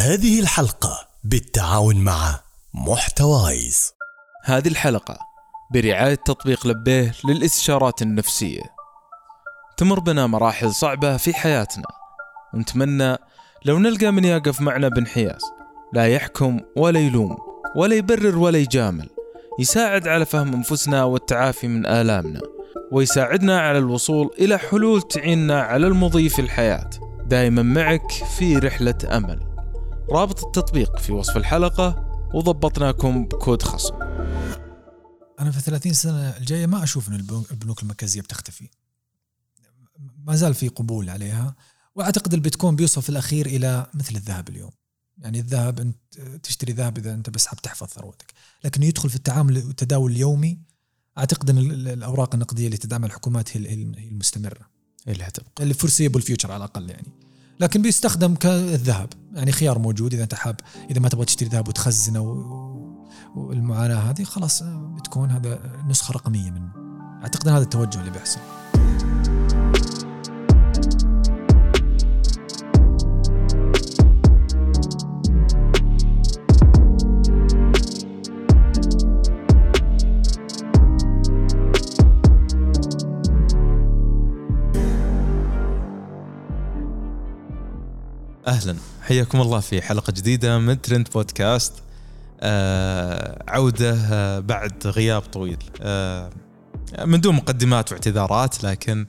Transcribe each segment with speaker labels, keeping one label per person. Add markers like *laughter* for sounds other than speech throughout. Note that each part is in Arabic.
Speaker 1: هذه الحلقة بالتعاون مع محتوايز.
Speaker 2: هذه الحلقة برعاية تطبيق لبيه للاستشارات النفسية. تمر بنا مراحل صعبة في حياتنا. ونتمنى لو نلقى من يقف معنا بانحياز لا يحكم ولا يلوم ولا يبرر ولا يجامل. يساعد على فهم أنفسنا والتعافي من آلامنا ويساعدنا على الوصول إلى حلول تعيننا على المضي في الحياة. دائما معك في رحلة أمل. رابط التطبيق في وصف الحلقة وضبطناكم بكود خصم.
Speaker 3: أنا في 30 سنة الجاية ما أشوف إن البنوك المركزية بتختفي. ما زال في قبول عليها وأعتقد البيتكوين بيوصل في الأخير إلى مثل الذهب اليوم. يعني الذهب أنت تشتري ذهب إذا أنت بس حاب تحفظ ثروتك. لكن يدخل في التعامل والتداول اليومي أعتقد إن ال- الأوراق النقدية اللي تدعمها الحكومات هي ال- هي المستمرة.
Speaker 2: اللي هتبقى.
Speaker 3: اللي فورسيبل فيوتشر على الأقل يعني. لكن بيستخدم كالذهب. يعني خيار موجود إذا أنت حاب إذا ما تبغى تشتري ذهب وتخزنه والمعاناة هذه خلاص بتكون هذا نسخة رقمية منه أعتقد هذا التوجه اللي بيحصل.
Speaker 2: أهلا. حياكم الله في حلقة جديدة من ترند بودكاست. آه عودة آه بعد غياب طويل. آه من دون مقدمات واعتذارات لكن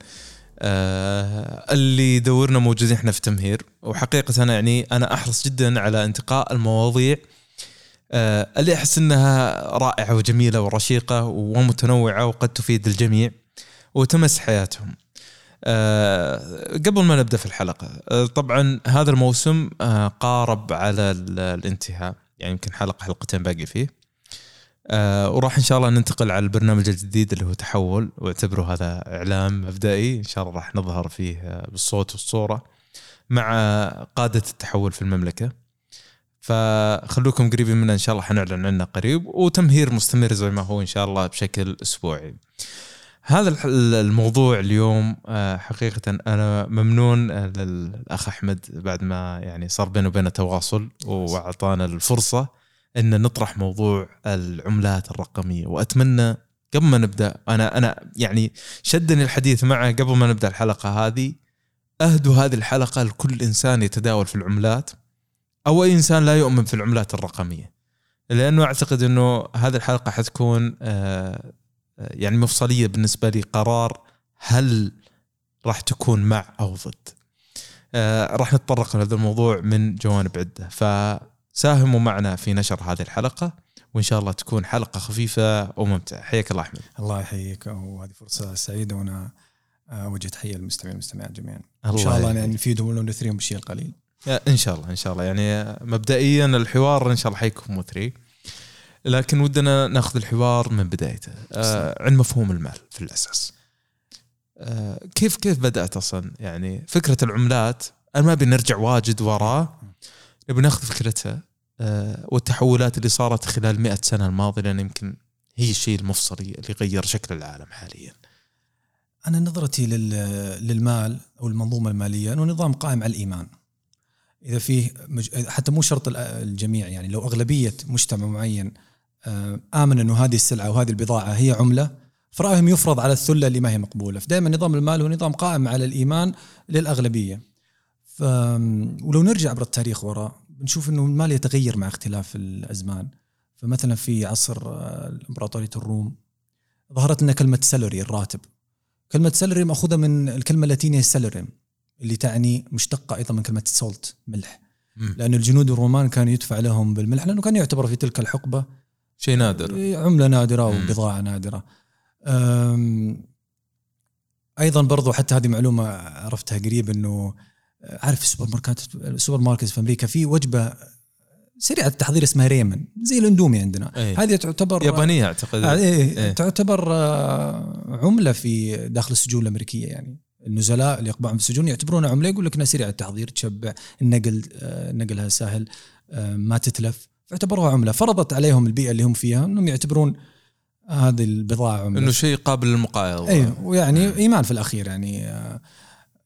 Speaker 2: آه اللي يدورنا موجودين إحنا في تمهير. وحقيقة أنا يعني أنا أحرص جدا على انتقاء المواضيع آه اللي أحس إنها رائعة وجميلة ورشيقة ومتنوعة وقد تفيد الجميع وتمس حياتهم. آه، قبل ما نبدأ في الحلقة آه، طبعا هذا الموسم آه، قارب على ال- الانتهاء يعني يمكن حلقة حلقتين باقي فيه. وراح إن شاء الله ننتقل على البرنامج الجديد اللي هو تحول واعتبروا هذا إعلام مبدئي إن شاء الله راح نظهر فيه بالصوت والصورة مع قادة التحول في المملكة. فخلوكم قريبين منا إن شاء الله حنعلن عنه قريب وتمهير مستمر زي ما هو إن شاء الله بشكل أسبوعي. هذا الموضوع اليوم آه، حقيقة أنا ممنون آه، للأخ أحمد بعد ما يعني صار بينه وبينه تواصل وأعطانا الفرصة أن نطرح موضوع العملات الرقمية. وأتمنى قبل ما نبدأ أنا أنا يعني شدني الحديث معه قبل ما نبدأ الحلقة هذه. أهدوا هذه الحلقة لكل إنسان يتداول في العملات أو أي إنسان لا يؤمن في العملات الرقمية. لأنه أعتقد أنه هذه الحلقة حتكون آه، يعني مفصلية بالنسبة لي قرار هل راح تكون مع أو ضد. آه راح نتطرق لهذا الموضوع من جوانب عدة. فساهموا معنا في نشر هذه الحلقة وإن شاء الله تكون حلقة خفيفة وممتعة. حياك الله أحمد.
Speaker 3: الله يحييك. وهذه فرصة سعيدة وأنا اوجه تحيه للمستمعين والمستمعات جميعا.
Speaker 2: إن
Speaker 3: شاء الله. يعني نفيدهم ولو نثريهم بالشيء القليل.
Speaker 2: آه، إن شاء الله إن شاء الله. يعني مبدئيا الحوار إن شاء الله حيكون مثري. لكن ودنا ناخذ الحوار من بدايته. آه عن مفهوم المال في الأساس. آه كيف كيف بدأت أصلا؟ يعني فكرة العملات أنا ما بنرجع واجد وراه. نبي ناخذ فكرتها. آه والتحولات اللي صارت خلال مئة سنة الماضيه لأن يمكن هي الشيء المفصلي اللي غير شكل العالم حاليا.
Speaker 3: أنا نظرتي لل- للمال أو المنظومة المالية أنه نظام قائم على الإيمان. إذا فيه مج... حتى مو شرط ال- الجميع يعني لو أغلبية مجتمع معين آمن إنه هذه السلعة وهذه البضاعة هي عملة فرأيهم يفرض على الثلة اللي ما هي مقبولة. فدائما نظام المال هو نظام قائم على الإيمان للأغلبية. ف... ولو نرجع عبر التاريخ وراء بنشوف إنه المال يتغير مع اختلاف الأزمان. فمثلا في عصر آه، امبراطوريه الروم ظهرت لنا كلمة salary الراتب. كلمة salary مأخوذة من الكلمة اللاتينية salarium اللي تعني مشتقة أيضا من كلمة salt ملح. لأن الجنود الرومان كان يدفع لهم بالملح لأنه كان يعتبر في تلك الحقبة
Speaker 2: شيء نادر
Speaker 3: عملة نادرة
Speaker 2: مم.
Speaker 3: وبضاعة نادرة أم، أيضا برضو حتى هذه معلومة عرفتها قريب أنه عارف السوبر ماركت السوبر ماركت في أمريكا في وجبة سريعة التحضير اسمها ramen زي الأندومي عندنا
Speaker 2: إيه.
Speaker 3: هذه تعتبر
Speaker 2: يابانية أعتقد
Speaker 3: آه، إيه
Speaker 2: إيه.
Speaker 3: تعتبر آه، عملة في داخل السجون الأمريكية يعني النزلاء اللي يقبعون في السجون يعتبرونها عملة يقول لك إنها سريعة التحضير تشبع النقل آه، نقلها سهل آه، ما تتلف فاعتبروها عملة. فرضت عليهم البيئة اللي هم فيها إنهم يعتبرون هذه البضاعة عملة.
Speaker 2: إنه شيء قابل للمقايضة.
Speaker 3: أيوه ويعني إيمان في الأخير يعني آه،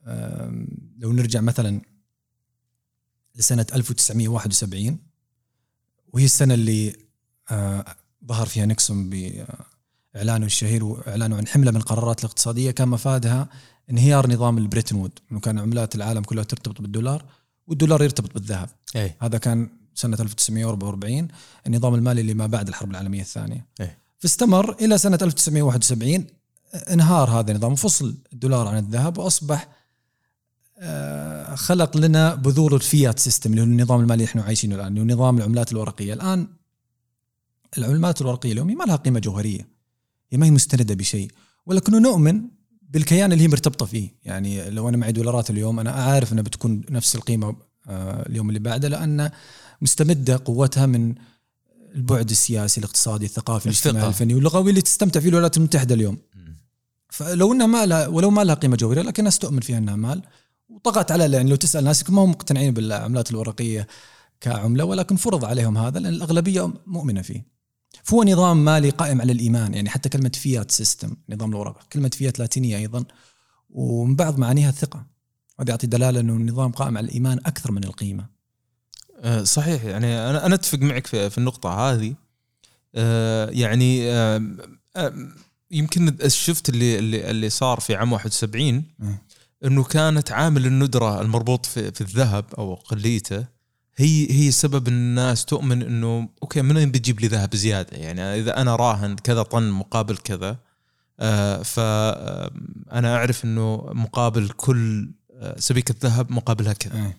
Speaker 3: آه، لو نرجع مثلا لسنة 1971 وهي السنة اللي آه، ظهر فيها نيكسون بإعلانه الشهير وإعلانه عن حملة من القرارات الاقتصادية كان مفادها انهيار نظام ال Bretton Woods إنه كان عملات العالم كلها ترتبط بالدولار والدولار يرتبط بالذهب.
Speaker 2: اي
Speaker 3: هذا كان سنة 1944 النظام المالي اللي ما بعد الحرب العالمية الثانية.
Speaker 2: إيه.
Speaker 3: فاستمر إلى سنة 1971 انهار هذا النظام وفصل الدولار عن الذهب وأصبح آه، خلق لنا بذور ال fiat system اللي هو النظام المالي اللي إحنا عايشينه الآن اللي هو نظام العملات الورقية. الآن العملات الورقية اليومية ما لها قيمة جوهرية هي ما هي مستندة بشيء. ولكن نؤمن بالكيان اللي هي مرتبطة فيه. يعني لو أنا معي دولارات اليوم أنا عارف إنها بتكون نفس القيمة آه، اليوم اللي بعده لأن مستمدة قوتها من البعد السياسي الاقتصادي الثقافي الاجتماعي. الفني واللغوي اللي تستمتع فيه الولايات المتحدة اليوم فلو إنها ما لها ولو ما لها قيمة جوهرية لكن الناس تؤمن فيها إنها مال وطغت على يعني لو تسأل ناس ما هم مقتنعين بالعملات الورقية كعملة ولكن فرض عليهم هذا لأن الأغلبية مؤمنة فيه. فهو نظام مالي قائم على الإيمان يعني حتى كلمة فيات سيستم نظام الورقة كلمة فيات لاتينية أيضا ومن بعض معانيها الثقة هذا يعطي دلالة إنه النظام قائم على الإيمان أكثر من القيمة.
Speaker 2: آه، صحيح يعني أنا أنا أتفق معك في, في النقطة هذه آه، يعني يمكن شفت اللي اللي اللي صار في عام 71
Speaker 3: مم.
Speaker 2: إنه كانت عامل الندرة المربوط في, في الذهب أو قليته هي هي سبب الناس تؤمن إنه أوكي من وين بتجيب لي ذهب زيادة يعني إذا أنا راهن كذا طن مقابل كذا آه فانا أعرف إنه مقابل كل سبيكة ذهب مقابلها كذا.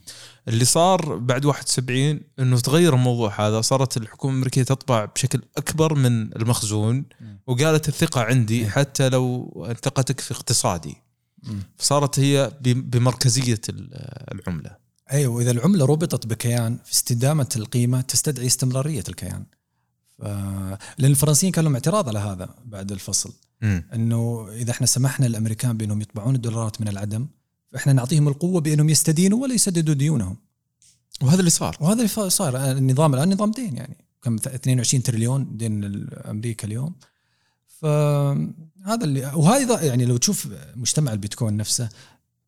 Speaker 2: اللي صار بعد 71 إنه تغير الموضوع هذا صارت الحكومة الأمريكية تطبع بشكل أكبر من المخزون. وقالت الثقة عندي. حتى لو ثقتك في اقتصادي. فصارت هي بمركزية ال- العملة
Speaker 3: أيوه وإذا العملة ربطت بكيان في استدامة القيمة تستدعي استمرارية الكيان. ف... لأن الفرنسيين كان لهم اعتراض على هذا بعد الفصل. إنه إذا إحنا سمحنا للامريكان بأنهم يطبعون الدولارات من العدم فإحنا نعطيهم القوة بأنهم يستدينوا ولا يسددوا ديونهم.
Speaker 2: وهذا اللي صار.
Speaker 3: وهذا اللي صار. النظام الآن نظام دين يعني. كم 22 تريليون دين أمريكا اليوم. فهذا اللي وهذا يعني لو تشوف مجتمع البيتكوين نفسه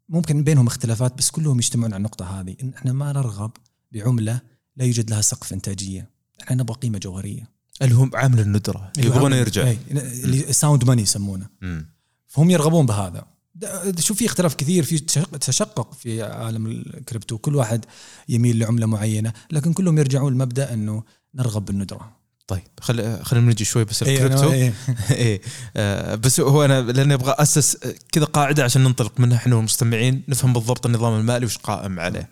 Speaker 3: ممكن بينهم اختلافات بس كلهم يجتمعون على النقطة هذه إن إحنا ما نرغب بعملة لا يوجد لها سقف إنتاجية. إحنا نبغى قيمة جوهرية.
Speaker 2: اللي هم عامل الندرة يبغون يرجع.
Speaker 3: اللي sound money يسمونه.
Speaker 2: مم.
Speaker 3: فهم يرغبون بهذا. شوف في اختلاف كثير في تشق- تشقق في عالم الكريبتو كل واحد يميل لعملة معينة لكن كلهم يرجعون لمبدأ إنه نرغب بالندرة
Speaker 2: طيب خل خلينا نجي شوي بس
Speaker 3: إيه،
Speaker 2: الكريبتو
Speaker 3: إيه. *laughs*
Speaker 2: إيه آه، بس هو أنا لأني أبغى أسس كذا قاعدة عشان ننطلق منها إحنا والمستمعين نفهم بالضبط النظام المالي وش قائم عليه.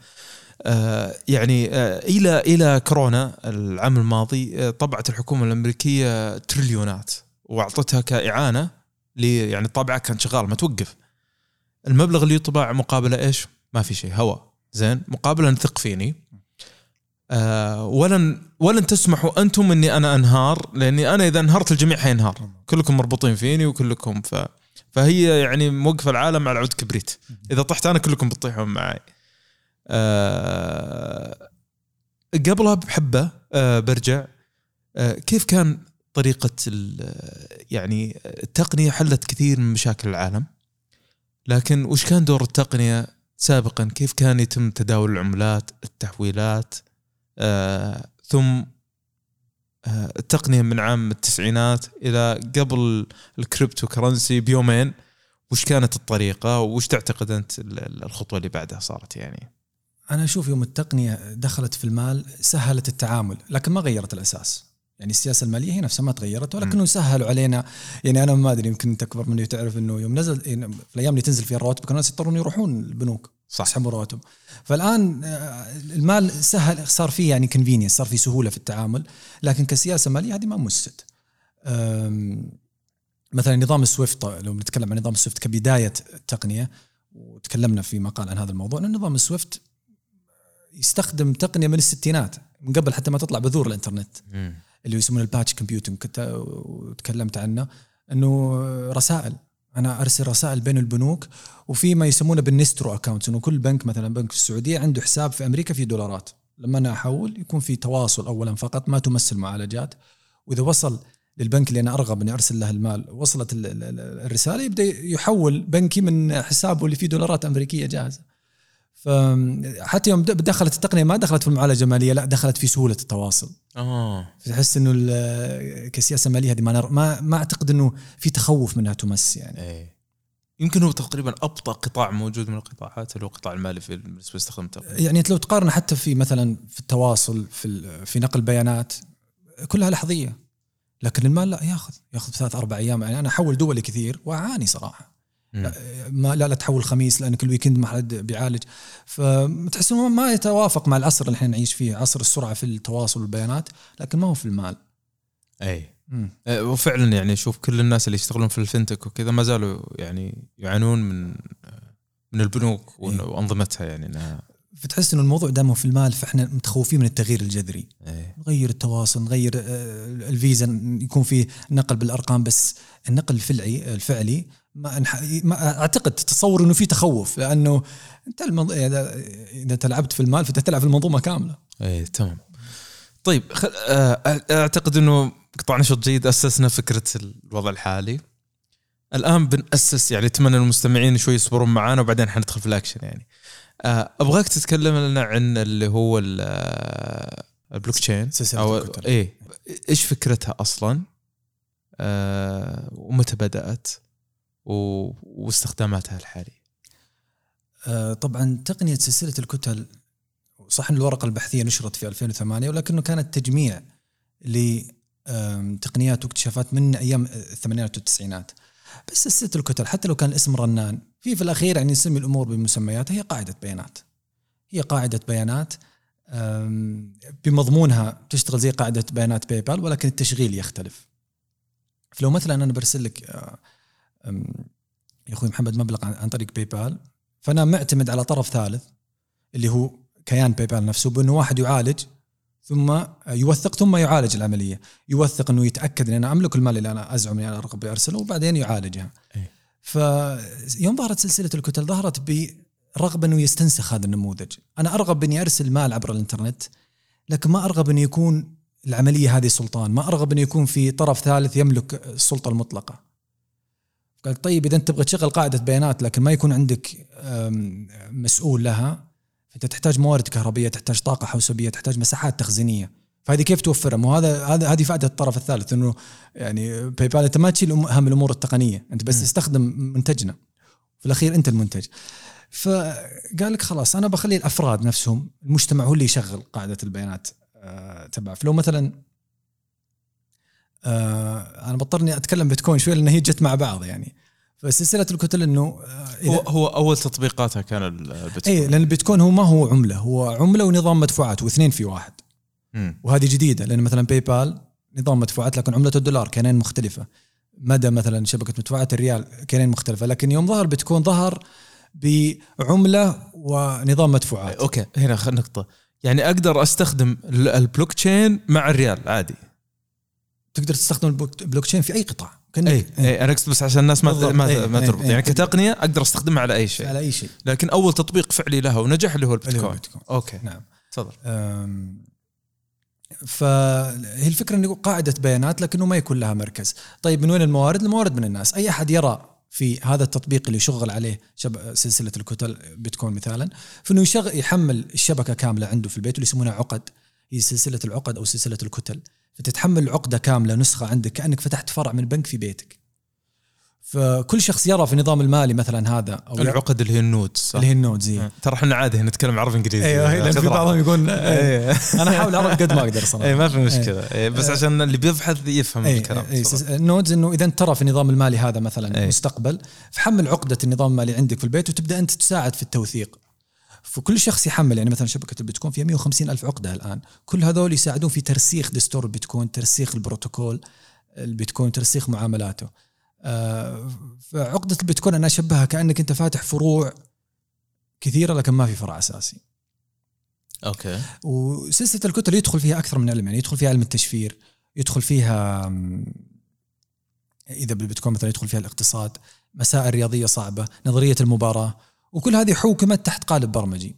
Speaker 2: آه، يعني آه، إلى إلى كورونا العام الماضي آه، طبعت الحكومة الأمريكية تريليونات وأعطتها كإعانة لي يعني الطابعة كان شغال ما توقف. المبلغ اللي يطبع مقابله إيش؟ ما في شيء. هواء زين؟ مقابله نثق فيني. آه ولن ولن تسمحوا أنتم إني أنا أنهار لأني أنا إذا أنهرت الجميع حينهار. كلكم مربوطين فيني وكلكم ف فهي يعني موقفه العالم على عود كبريت. إذا طحت أنا كلكم بتطيحون معي. آه قبلها بحبة آه برجع. آه كيف كان طريقة يعني التقنيه حلت كثير من مشاكل العالم؟ لكن وش كان دور التقنية سابقا؟ كيف كان يتم تداول العملات التحويلات؟ آه ثم آه التقنية من عام التسعينات إلى قبل ال cryptocurrency بيومين. وش كانت الطريقة؟ وش تعتقد أنت ال- ال- الخطوة اللي بعدها صارت يعني؟
Speaker 3: أنا أشوف يوم التقنية دخلت في المال سهلت التعامل لكن ما غيرت الأساس. يعني السياسة المالية هي نفسها ما تغيرت ولكنه سهلوا علينا. يعني أنا ما أدري يمكن أنت أكبر مني وتعرف إنه يوم نزل يعني في الأيام اللي تنزل فيها الرواتب كانوا الناس يضطرون يروحون البنوك
Speaker 2: صح.
Speaker 3: يسحبوا رواتب. فالآن آه، المال سهل صار فيه يعني convenience صار في سهولة في التعامل لكن كسياسة مالية هذه ما مست مثلا نظام ال SWIFT لو بنتكلم عن نظام ال SWIFT كبداية التقنيه وتكلمنا في مقال عن هذا الموضوع ان نظام ال SWIFT يستخدم تقنية من الستينات من قبل حتى ما تطلع بذور
Speaker 2: الإنترنت.
Speaker 3: اللي يسمونه ال batch computing وتكلمت عنه إنه رسائل. أنا أرسل رسائل بين البنوك وفي ما يسمونه بال nostro account إنه كل بنك مثلا بنك في السعوديه عنده حساب في أمريكا فيه دولارات. لما أنا أحول يكون في تواصل اولا فقط ما تمثل معالجات. وإذا وصل للبنك اللي أنا أرغب إني أرسل له المال وصلت ال- ال- ال- الرسالة يبدأ يحول بنكي من حسابه اللي فيه دولارات أمريكية جاهزة. فحتى يوم دخلت التقنية ما دخلت في المعالجة المالية لا دخلت في سهولة التواصل.
Speaker 2: آه.
Speaker 3: فتحس إنه كسياسه ماليه هذه ما نر- ما ما أعتقد إنه في تخوف منها تمس يعني.
Speaker 2: إيه. يمكن هو تقريبا أبطأ قطاع موجود من القطاعات اللي هو القطاع المالي في بالنسبة لاستخدام
Speaker 3: يعني أنت لو تقارن حتى في مثلا في التواصل في في نقل بيانات كلها لحظية. لكن المال لا ياخذ ياخذ ثلاث أربع أيام. يعني أنا أحول دولي كثير وأعاني صراحة.
Speaker 2: مم.
Speaker 3: ما لا لا تحول خميس لأن كل ويكند ما حد بيعالج فتحس انه ما يتوافق مع العصر اللي إحنا نعيش فيه عصر السرعة في التواصل والبيانات لكن ما هو في المال
Speaker 2: أي
Speaker 3: مم.
Speaker 2: آه، وفعلا يعني شوف كل الناس اللي يشتغلون في الفنتك وكذا ما زالوا يعني يعانون من من البنوك
Speaker 3: إيه.
Speaker 2: وأنظمتها يعني انها
Speaker 3: فتحس إنه الموضوع دامه في المال فإحنا متخوفين من التغيير الجذري
Speaker 2: إيه.
Speaker 3: نغير التواصل نغير آه، الفيزا يكون في نقل بالأرقام بس النقل الفعلي الفعلي ما, أنح- ما أعتقد تتصور إنه في تخوف لأنه أنت المنظ... إذا إذا انت لعبت في المال فانت تلعب في المنظومة كاملة.
Speaker 2: إيه تمام. طيب خل... آه، أعتقد إنه قطاع نشاط جيد أسسنا فكرة الوضع الحالي. الآن بنأسس يعني أتمنى المستمعين شوي يصبرون معانا وبعدين حندخل في الأكشن يعني. آه، أبغاك تتكلم لنا عن اللي هو ال- آه، البلوك تشين
Speaker 3: أو.
Speaker 2: إيه إيش فكرتها أصلا؟ ومتى بدأت. واستخداماتها الحالية.
Speaker 3: آه، طبعا تقنية سلسلة الكتل صح إن الورقة البحثية نشرت في 2008 ولكنه كانت تجميع لتقنيات واكتشافات من أيام الثمانينات والتسعينات. بس سلسلة الكتل حتى لو كان الاسم رنان في في الأخير يعني نسمي الأمور بمسمياتها هي قاعدة بيانات. هي قاعدة بيانات بمضمونها تشتغل زي قاعدة بيانات باي بال ولكن التشغيل يختلف. فلو مثلا أنا برسل لك آه، يا أخوي محمد مبلغ عن طريق باي بال فأنا معتمد على طرف ثالث اللي هو كيان باي بال نفسه بأنه واحد يعالج ثم يوثق ثم يعالج العملية، يوثق إنه يتأكد ان أنا أملك المال اللي أنا أزعم إني أنا أرغب بأرسله وبعدين يعالجها.
Speaker 2: إيه.
Speaker 3: فيوم ظهرت سلسلة الكتل ظهرت برغبة إنه يستنسخ هذا النموذج، أنا أرغب إني أرسل مال عبر الإنترنت لكن ما أرغب إنه يكون العملية هذه سلطان، ما أرغب إنه يكون في طرف ثالث يملك السلطة المطلقة. قال طيب إذا أنت تبغى تشغل قاعدة بيانات لكن ما يكون عندك مسؤول لها فأنت تحتاج موارد كهربية تحتاج طاقة حوسبية تحتاج مساحات تخزينية فهذه كيف توفرها؟ مو هذا هذا هذه فائده الطرف الثالث إنه يعني باي بال أنت ما تشيل هم الأمور التقنية أنت بس
Speaker 2: م.
Speaker 3: تستخدم منتجنا في الأخير أنت المنتج فقال لك خلاص أنا بخلي الأفراد نفسهم المجتمع هو اللي يشغل قاعدة البيانات آه، تبعه فلو مثلا آه، أنا بضطرني أتكلم بيتكوين شوي لأن هي جت مع بعض يعني. فسلسلة الكتل إنه آه،
Speaker 2: هو هو أول تطبيقاتها كان البيتكوين.
Speaker 3: اي لأن البيتكوين هو ما هو عملة هو عملة ونظام مدفوعات واثنين في واحد. وهذه جديدة لأن مثلا باي بال نظام مدفوعات لكن عملة الدولار كيانين مختلفة. مدى مثلا شبكة مدفوعات الريال كيانين مختلفة لكن يوم ظهر بيتكوين ظهر بعملة ونظام مدفوعات.
Speaker 2: أوكي هنا نقطة. يعني أقدر أستخدم ال- البلوك تشين مع الريال عادي.
Speaker 3: تقدر تستخدم البلوك تشين في أي قطاع. كانك
Speaker 2: اي اي أنا أقصد بس عشان الناس ما
Speaker 3: بالضبط.
Speaker 2: ما,
Speaker 3: إيه،
Speaker 2: ما
Speaker 3: إيه،
Speaker 2: تربط.
Speaker 3: إيه.
Speaker 2: يعني كتقنية أقدر أستخدمها على أي شيء.
Speaker 3: على أي شيء.
Speaker 2: لكن أول تطبيق فعلي لها ونجح اللي هو
Speaker 3: اللي
Speaker 2: البيتكوين.
Speaker 3: البيتكوين.
Speaker 2: أوكي.
Speaker 3: نعم.
Speaker 2: تفضل.
Speaker 3: فهي الفكرة انه قاعدة بيانات لكنه ما يكون لها مركز. طيب من وين الموارد؟ الموارد من الناس. أي أحد يرى في هذا التطبيق اللي يشغل عليه شب... سلسلة الكتل بتكون مثالا فإنه يشغل يحمل الشبكة كاملة عنده في البيت واللي يسمونها عقد. هي سلسلة العقد أو سلسلة الكتل. فتتحمل عقدة كاملة نسخة عندك كأنك فتحت فرع من بنك في بيتك. فكل شخص يرى في النظام المالي مثلا هذا أو
Speaker 2: العقد اللي هي ال node صح؟
Speaker 3: اللي هي ال nodes هي.
Speaker 2: ترى إحنا عادي نتكلم عربي إنجليزي.
Speaker 3: أيوه لأن في بعضهم يقول
Speaker 2: إيه
Speaker 3: أنا أحاول أعرف قد ما أقدر صراحة.
Speaker 2: اي ما في مشكلة. إيه. بس عشان اللي بيبحث يفهم
Speaker 3: اي
Speaker 2: الكلام.
Speaker 3: اي
Speaker 2: صراحة.
Speaker 3: ال nodes إنه إذا ترى في النظام المالي هذا مثلا
Speaker 2: أي.
Speaker 3: مستقبل فحمل عقدة النظام المالي عندك في البيت وتبدأ أنت تساعد في التوثيق. فكل شخص يحمل يعني مثلا شبكة البيتكوين فيها 150 ألف عقدة الآن. كل هذول يساعدون في ترسيخ دستور البيتكوين ترسيخ البروتوكول البيتكوين ترسيخ معاملاته. آه، فعقدة البيتكوين أنا أشبهها كأنك أنت فاتح فروع كثيرة لكن ما في فرع أساسي.
Speaker 2: أوكي.
Speaker 3: وسلسلة الكتل يدخل فيها أكثر من علم يعني يدخل فيها علم التشفير يدخل فيها إذا بالبيتكوين مثلا يدخل فيها الاقتصاد مسائل رياضية صعبة نظرية المباراة. وكل هذه حوكمت تحت قالب برمجي.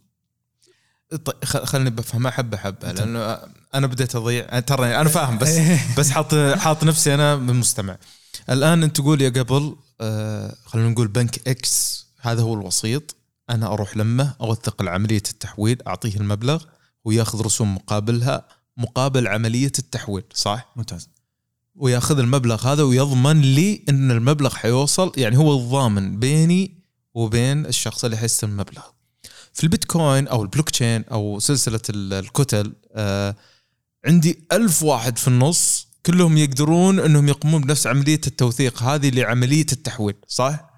Speaker 2: طيب خ- خلني بفهمها حبه حبه لأنه أنا بديت أضيع ترى أنا فاهم بس *laughs* بس حاط حاط نفسي أنا من مستمع الآن أنت تقول يا قبل آه خلينا نقول بنك إكس هذا هو الوسيط. أنا أروح لمه أوثق عمليه التحويل أعطيه المبلغ وياخذ رسوم مقابلها مقابل عملية التحويل صح؟
Speaker 3: ممتاز.
Speaker 2: وياخذ المبلغ هذا ويضمن لي إن المبلغ حيوصل يعني هو الضامن بيني وبين الشخص اللي حيستلم المبلغ. في البيتكوين أو البلوك تشين أو سلسلة ال- الكتل آه عندي ألف واحد في النص كلهم يقدرون إنهم يقومون بنفس عملية التوثيق هذه لعملية التحويل صح؟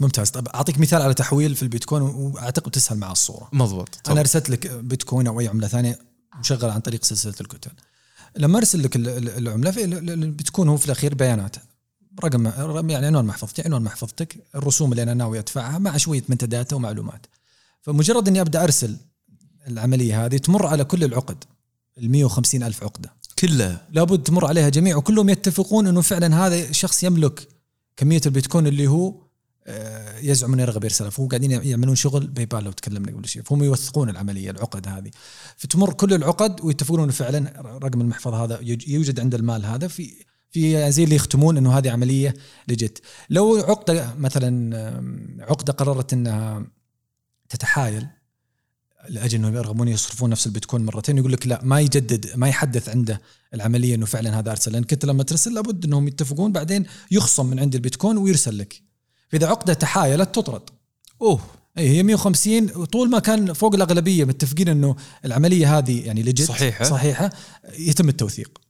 Speaker 3: ممتاز. طب أعطيك مثال على تحويل في البيتكوين وأعتقد تسهل مع الصورة.
Speaker 2: مضبوط.
Speaker 3: أنا أرسلت لك بيتكوين أو أي عملة ثانية مشغلة عن طريق سلسلة الكتل. لما أرسل لك ال- ال- العملة في ال- ال- بتكون هو في الأخير بيانات رقم يعني عنوان محفظتي عنوان محفظتك الرسوم اللي أنا ناوي أدفعها مع شوية metadata data ومعلومات. فمجرد إني أبدأ أرسل العملية هذه تمر على كل العقد ال 150 ألف عقدة.
Speaker 2: كلها
Speaker 3: لابد تمر عليها جميع وكلهم يتفقون إنه فعلا هذا الشخص يملك كمية البيتكوين اللي هو آه، يزعم إنه يرغب يرسلها. فهو قاعدين يعملون شغل باي بال لو تكلمنا قبل شيء فهم يوثقون العملية العقد هذه. فتمر كل العقد ويتفقون إنه فعلا رقم المحفظة هذا يوج- يوجد عند المال هذا. في في زي اللي يختمون إنه هذه عملية لجت لو عقدة مثلا عقدة قررت إنها تتحايل لأجل إنهم يرغبون يصرفون نفس البيتكوين مرتين يقول لك لا ما يجدد ما يحدث عنده العملية إنه فعلا هذا أرسل. لأن كنت لما ترسل لابد إنهم يتفقون بعدين يخصم من عند البيتكوين ويرسل لك. فإذا عقدة تحايلت تطرد.
Speaker 2: أوه.
Speaker 3: اي هي 150 طول ما كان فوق الأغلبية متفقين إنه العملية هذه يعني لجت
Speaker 2: صحيحة.
Speaker 3: صحيحة يتم التوثيق.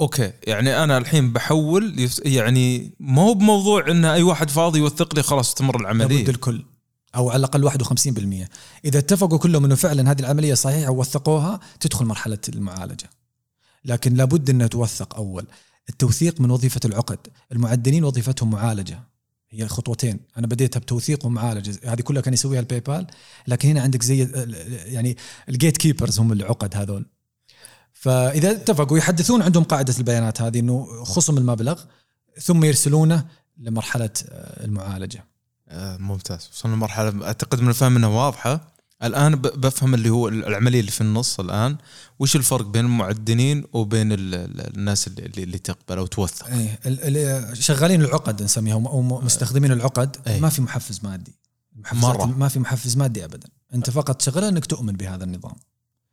Speaker 2: أوكي يعني أنا الحين بحول يعني ما هو بموضوع إن أي واحد فاضي يوثق لي خلاص تمر
Speaker 3: لابد
Speaker 2: العملية
Speaker 3: الكل أو على الأقل 51% إذا اتفقوا كلهم إنه فعلا هذه العملية صحيحة ووثقوها تدخل مرحلة المعالجة. لكن لابد إنها توثق أول. التوثيق من وظيفة العقد. المعدنين وظيفتهم معالجة. هي خطوتين. أنا بديتها بتوثيق ومعالجة. هذه كلها كان يسويها الباي بال لكن هنا عندك زي يعني ال gatekeepers هم العقد هذول. فإذا اتفقوا يحدثون عندهم قاعدة البيانات هذه إنه خصم المبلغ ثم يرسلونه لمرحلة آه، المعالجة.
Speaker 2: آه ممتاز. وصلنا لمرحلة أعتقد من الفهم إنها واضحة. الآن بفهم اللي هو العملية اللي في النص الآن. وش الفرق بين المعدنين وبين ال- ال- الناس اللي, اللي تقبل أو توثق؟
Speaker 3: إيه ال- ال- شغالين العقد نسميهم أو مستخدمين العقد.
Speaker 2: إيه.
Speaker 3: ما في محفز مادي.
Speaker 2: مرة.
Speaker 3: ما في محفز مادي ابدا. أنت فقط شغلة إنك تؤمن بهذا النظام.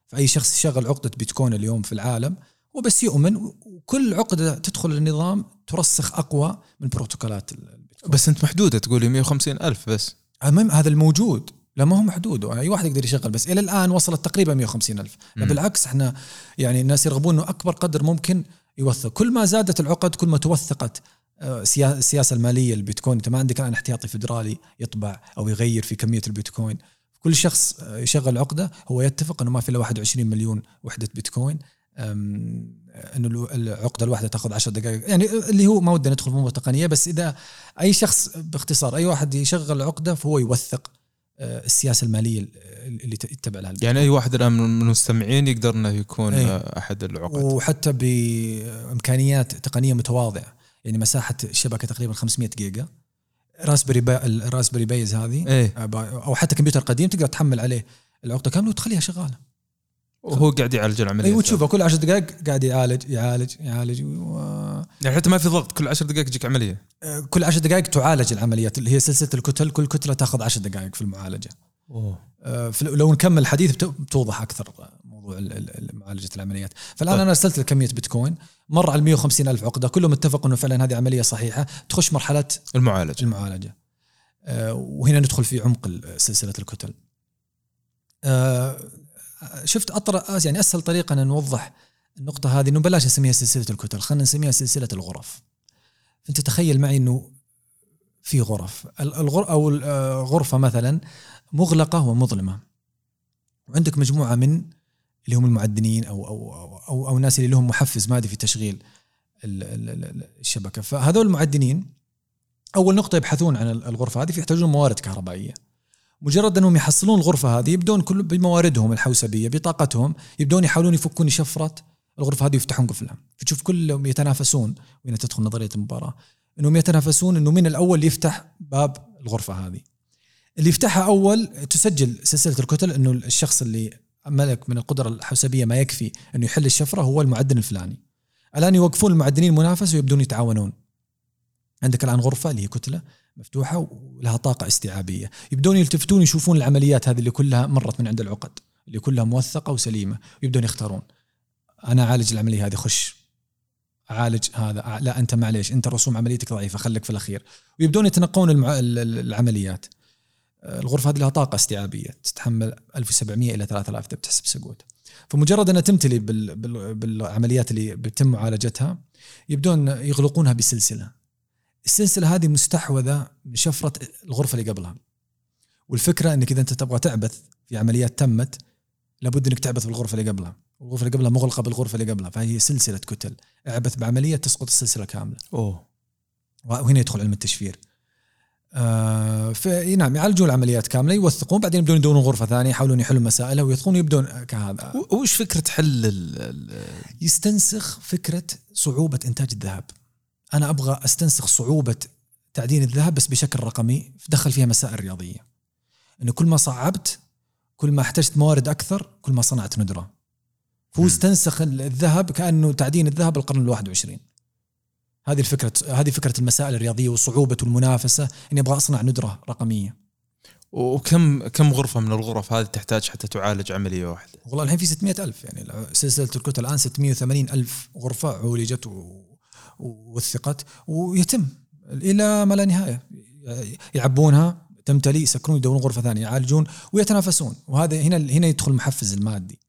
Speaker 3: فأي شخص يشغل عقدة بيتكوين اليوم في العالم هو بس يؤمن وكل عقدة تدخل النظام ترسخ أقوى من بروتوكولات ال- البيتكوين.
Speaker 2: بس أنت محدودة تقولي 150 ألف بس.
Speaker 3: المهم هذا الموجود. لا ما هو محدود. أي واحد يقدر يشغل بس إلى الآن وصلت تقريبا 150 ألف. لا. بالعكس إحنا يعني الناس يرغبون إنه أكبر قدر ممكن يوثق. كل ما زادت العقد كل ما توثقت آه، سيا- السياسة المالية للبيتكوين أنت ما عندك الآن احتياطي فدرالي يطبع أو يغير في كمية البيتكوين. كل شخص آه، يشغل عقده هو يتفق إنه ما في إلا 21 مليون وحدة بيتكوين. أم، إنه العقدة الواحدة تاخذ 10 دقائق. يعني اللي هو ما ودنا ندخل في امور تقنية بس إذا أي شخص باختصار أي واحد يشغل عقده فهو يوثق آه، السياسة المالية اللي يتبع لها
Speaker 2: يعني أي واحد الان من المستمعين يقدر إنه يكون. آه، أحد العقد.
Speaker 3: وحتى بإمكانيات تقنية متواضعة. يعني مساحة الشبكة تقريبا 500 جيجا. Raspberry Pi ال Raspberry Pies هذه.
Speaker 2: إيه.
Speaker 3: آه، أو حتى كمبيوتر قديم تقدر تحمل عليه العقده كامله وتخليها شغالة.
Speaker 2: وهو قاعد يعالج العملية
Speaker 3: اي وتشوفه كل 10 دقائق قاعد يعالج يعالج يعالج و...
Speaker 2: يعني حتى ما في ضغط كل 10 دقائق تجيك عملية.
Speaker 3: آه، كل 10 دقائق تعالج العمليات. اللي هي سلسلة الكتل كل كتلة تاخذ 10 دقائق في المعالجة.
Speaker 2: أوه.
Speaker 3: آه، لو نكمل الحديث بت- بتوضح أكثر موضوع ال- ال- ال- معالجة العمليات. فالآن
Speaker 2: طيب.
Speaker 3: أنا أرسلت لك كمية بيتكوين. مر على 150 ألف عقدة. كلهم اتفقوا إنه فعلا هذه عملية صحيحة تخش مرحلة
Speaker 2: المعالجة.
Speaker 3: المعالجة. آه، وهنا ندخل في عمق سلسلة الكتل. آه، شفت أطر... يعني أسهل طريقة أن نوضح النقطة هذه إنه بلاش نسميها سلسلة الكتل خلينا نسميها سلسلة الغرف. أنت تخيل معي إنه في غرف. ال- الغر أو الغرفه مثلا مغلقة ومظلمة وعندك مجموعة من اللي هم المعدنين أو أو أو أو, أو الناس اللي لهم محفز مادي في تشغيل ال- ال- ال- الشبكة. فهذول المعدنين أول نقطة يبحثون عن الغرفة هذه فيحتاجون موارد كهربائية. مجرد أنهم يحصلون الغرفة هذه يبدون كل بمواردهم الحوسبية بطاقتهم يبدون يحاولون يفكون شفرة الغرفة هذه ويفتحون قفلها. فتشوف كلهم يتنافسون. وهنا تدخل نظرية المباراة؟ إنهم يتنافسون إنه من الأول يفتح باب الغرفة هذه. اللي يفتحها أول تسجل سلسلة الكتل إنه الشخص اللي ملك من القدرة الحوسبيه ما يكفي انه يحل الشفرة هو المعدن الفلاني. الآن يوقفون المعدنين المنافسه ويبدون يتعاونون. عندك الآن غرفة اللي هي كتلة مفتوحة ولها طاقة استيعابية. يبدون يلتفتون يشوفون العمليات هذه اللي كلها مرت من عند العقد اللي كلها موثقة وسليمة يبدون يختارون. أنا أعالج العملية هذه خش. أعالج هذا. لا أنت معليش أنت رسوم عمليتك ضعيفة خليك في الأخير. ويبدون يتنقون. العمليات. الغرفة هذه لها طاقة استيعابية تتحمل 1700 إلى 3000 إذا بتحسب سقوط. فمجرد أنها تمتلي بال... بال... بالعمليات اللي بيتم معالجتها يبدون يغلقونها بسلسلة. السلسلة هذه مستحوذة من شفره الغرفة اللي قبلها. والفكرة إنك إذا أنت تبغى تعبث في عمليات تمت لابد إنك تعبث بالغرفة اللي قبلها. والغرفة اللي قبلها مغلقة بالغرفة اللي قبلها فهي سلسلة كتل. اعبث بعملية تسقط السلسلة كاملة.
Speaker 2: أوه.
Speaker 3: وهنا يدخل علم التشفير. آه نعم يعالجون العمليات كاملة يوثقون بعدين يبدون يدورون غرفة ثانية يحاولون يحلون مسائلها ويدخلون يبدون كهذا.
Speaker 2: وش فكرة حل ال
Speaker 3: يستنسخ فكرة صعوبة إنتاج الذهب. أنا أبغى أستنسخ صعوبة تعدين الذهب بس بشكل رقمي دخل فيها مسائل رياضية. إنه كل ما صعبت كل ما احتجت موارد أكثر كل ما صنعت ندرة. هو استنسخ الذهب كأنه تعدين الذهب القرن ال21 هذه الفكرة هذه فكرة المسائل الرياضية وصعوبة المنافسة إني أبغى أصنع ندرة رقمية.
Speaker 2: وكم كم غرفة من الغرف هذه تحتاج حتى تعالج عملية واحدة؟
Speaker 3: والله الحين في 600 ألف يعني سلسلة الكتل الآن 680 ألف غرفة عولجت ووثقت ويتم إلى ما لا نهاية. يعبونها تمتلي يسكرون يدورون غرفة ثانية يعالجون ويتنافسون. وهذا هنا هنا يدخل المحفز المادي.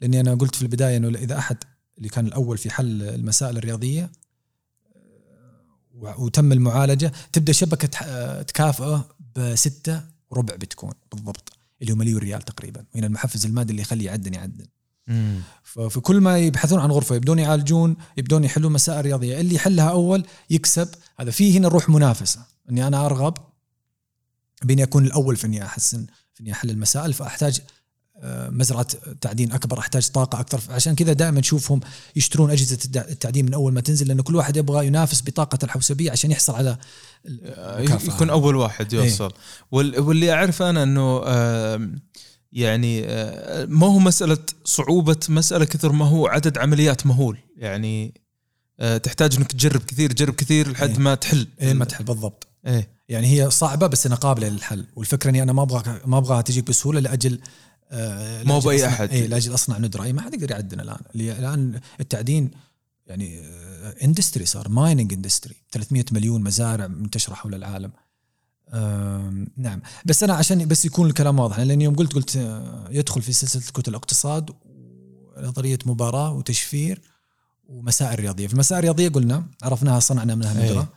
Speaker 3: لأني أنا قلت في البداية إنه إذا أحد اللي كان الأول في حل المسائل الرياضية وتم المعالجة تبدأ شبكة تكافئه بستة وربع بتكون بالضبط اللي هو مليون ريال تقريبا وهنا المحفز المادي اللي يخليه يعدن يعدن ففي كل ما يبحثون عن غرفة يبدون يعالجون يبدون يحلون مسائل رياضية اللي يحلها أول يكسب. هذا فيه هنا روح منافسة إني أنا أرغب باني اكون الأول في إني أحسن في إني احل المسائل فأحتاج آه، مزرعة تعدين أكبر أحتاج طاقة أكثر. عشان كذا دائما نشوفهم يشترون أجهزة التعدين من أول ما تنزل لأن كل واحد يبغى ينافس بطاقة الحوسبية عشان يحصل على
Speaker 2: المكافأة. يكون أول واحد يوصل. إيه؟ واللي أعرف أنا إنه يعني آه، ما هو مسألة صعوبة مسألة كثر ما هو عدد عمليات مهول. يعني آه، تحتاج إنك تجرب كثير تجرب كثير لحد إيه؟
Speaker 3: ما
Speaker 2: تحل.
Speaker 3: إيه ما تحل بالضبط. إيه. يعني هي صعبة بس انها قابلة للحل. والفكرة إني أنا ما أبغى ما أبغاها تجيك بسهولة لأجل
Speaker 2: آه مو بأي أحد.
Speaker 3: اي لأجل أصنع ندرة. أي ما حد يقدر يعدن الآن. الآن التعدين يعني industry صار mining industry 300 مليون مزارع منتشرة حول العالم. نعم. بس أنا عشان بس يكون الكلام واضح لأن يوم قلت قلت آه، يدخل في سلسلة كتل الاقتصاد ونظرية مباراة وتشفير ومسائل رياضية. في المسائل الرياضيه قلنا عرفناها صنعنا منها ندرة.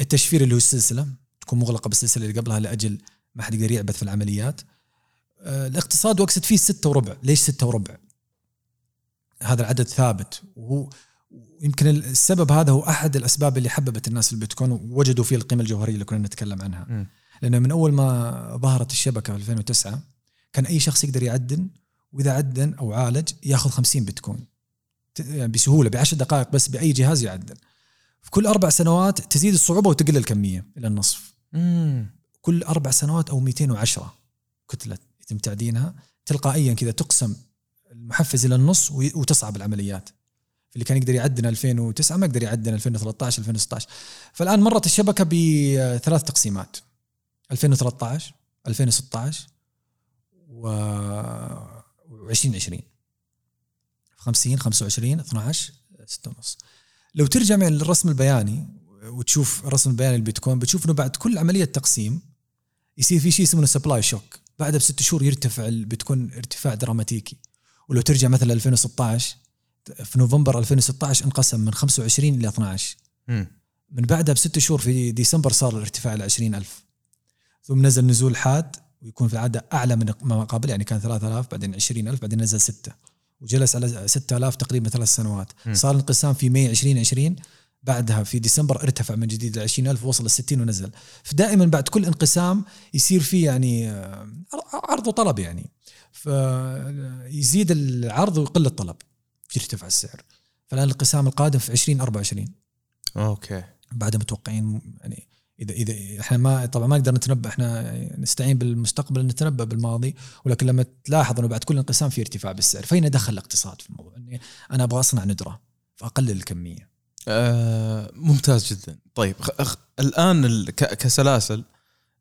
Speaker 3: التشفير اللي هو السلسلة تكون مغلقة بالسلسلة اللي قبلها لأجل ما حد يقدر يعبث في العمليات. آه، الاقتصاد واقصد فيه ستة وربع. ليش ستة وربع؟ هذا العدد ثابت. وهو يمكن السبب هذا هو أحد الأسباب اللي حببت الناس البيتكوين ووجدوا فيه القيمة الجوهرية اللي كنا نتكلم عنها. م. لأنه من أول ما ظهرت الشبكة في 2009 كان أي شخص يقدر يعدن وإذا عدن أو عالج ياخذ 50 بيتكوين. يعني بسهولة بعشر دقائق بس بأي جهاز يعدن. في كل أربع سنوات تزيد الصعوبة وتقل الكمية إلى النصف.
Speaker 2: مم.
Speaker 3: كل أربع سنوات أو 210 كتله يتم تعدينها تلقائيا كذا تقسم المحفز إلى النص وتصعب العمليات. اللي كان يقدر يعدن 2009 ما يقدر يعدن 2013 2016 فالآن مرت الشبكة بثلاث تقسيمات. 2013 2016 و 2020 50 25 12 6 ونص. لو ترجع من الرسم البياني وتشوف الرسم البياني البيتكوين بتشوف إنه بعد كل عملية تقسيم يصير في شيء اسمه supply shock بعدها بست شهور يرتفع البيتكوين ارتفاع دراماتيكي. ولو ترجع مثلا 2016 في نوفمبر 2016 انقسم من 25 إلى 12
Speaker 2: م.
Speaker 3: من بعدها بست شهور في ديسمبر صار الارتفاع إلى 20000 ثم نزل نزول حاد ويكون في العادة أعلى من ما قبل يعني كان 3000 بعدين 20000 بعدين نزل 6 وجلس على 6000 تقريبا ثلاث سنوات. م. صار الانقسام في ماي 2020 بعدها في ديسمبر ارتفع من جديد ل 20000 وصل ل 60 ونزل. فدائما بعد كل انقسام يصير في يعني آه، عرض وطلب يعني. فيزيد العرض ويقل الطلب. يرتفع السعر. فالآن الانقسام القادم في 2024
Speaker 2: أوكي.
Speaker 3: بعد متوقعين يعني إذا إذا إحنا ما طبعا ما نقدر نتنبأ إحنا نستعين بالمستقبل نتنبأ بالماضي ولكن لما تلاحظ إنه بعد كل انقسام في ارتفاع بالسعر فأين دخل الاقتصاد في الموضوع؟ إني أنا أبغى أصنع ندرة فأقلل الكمية.
Speaker 2: آه ممتاز جدا. طيب خ- خ- الآن ال- ك- كسلاسل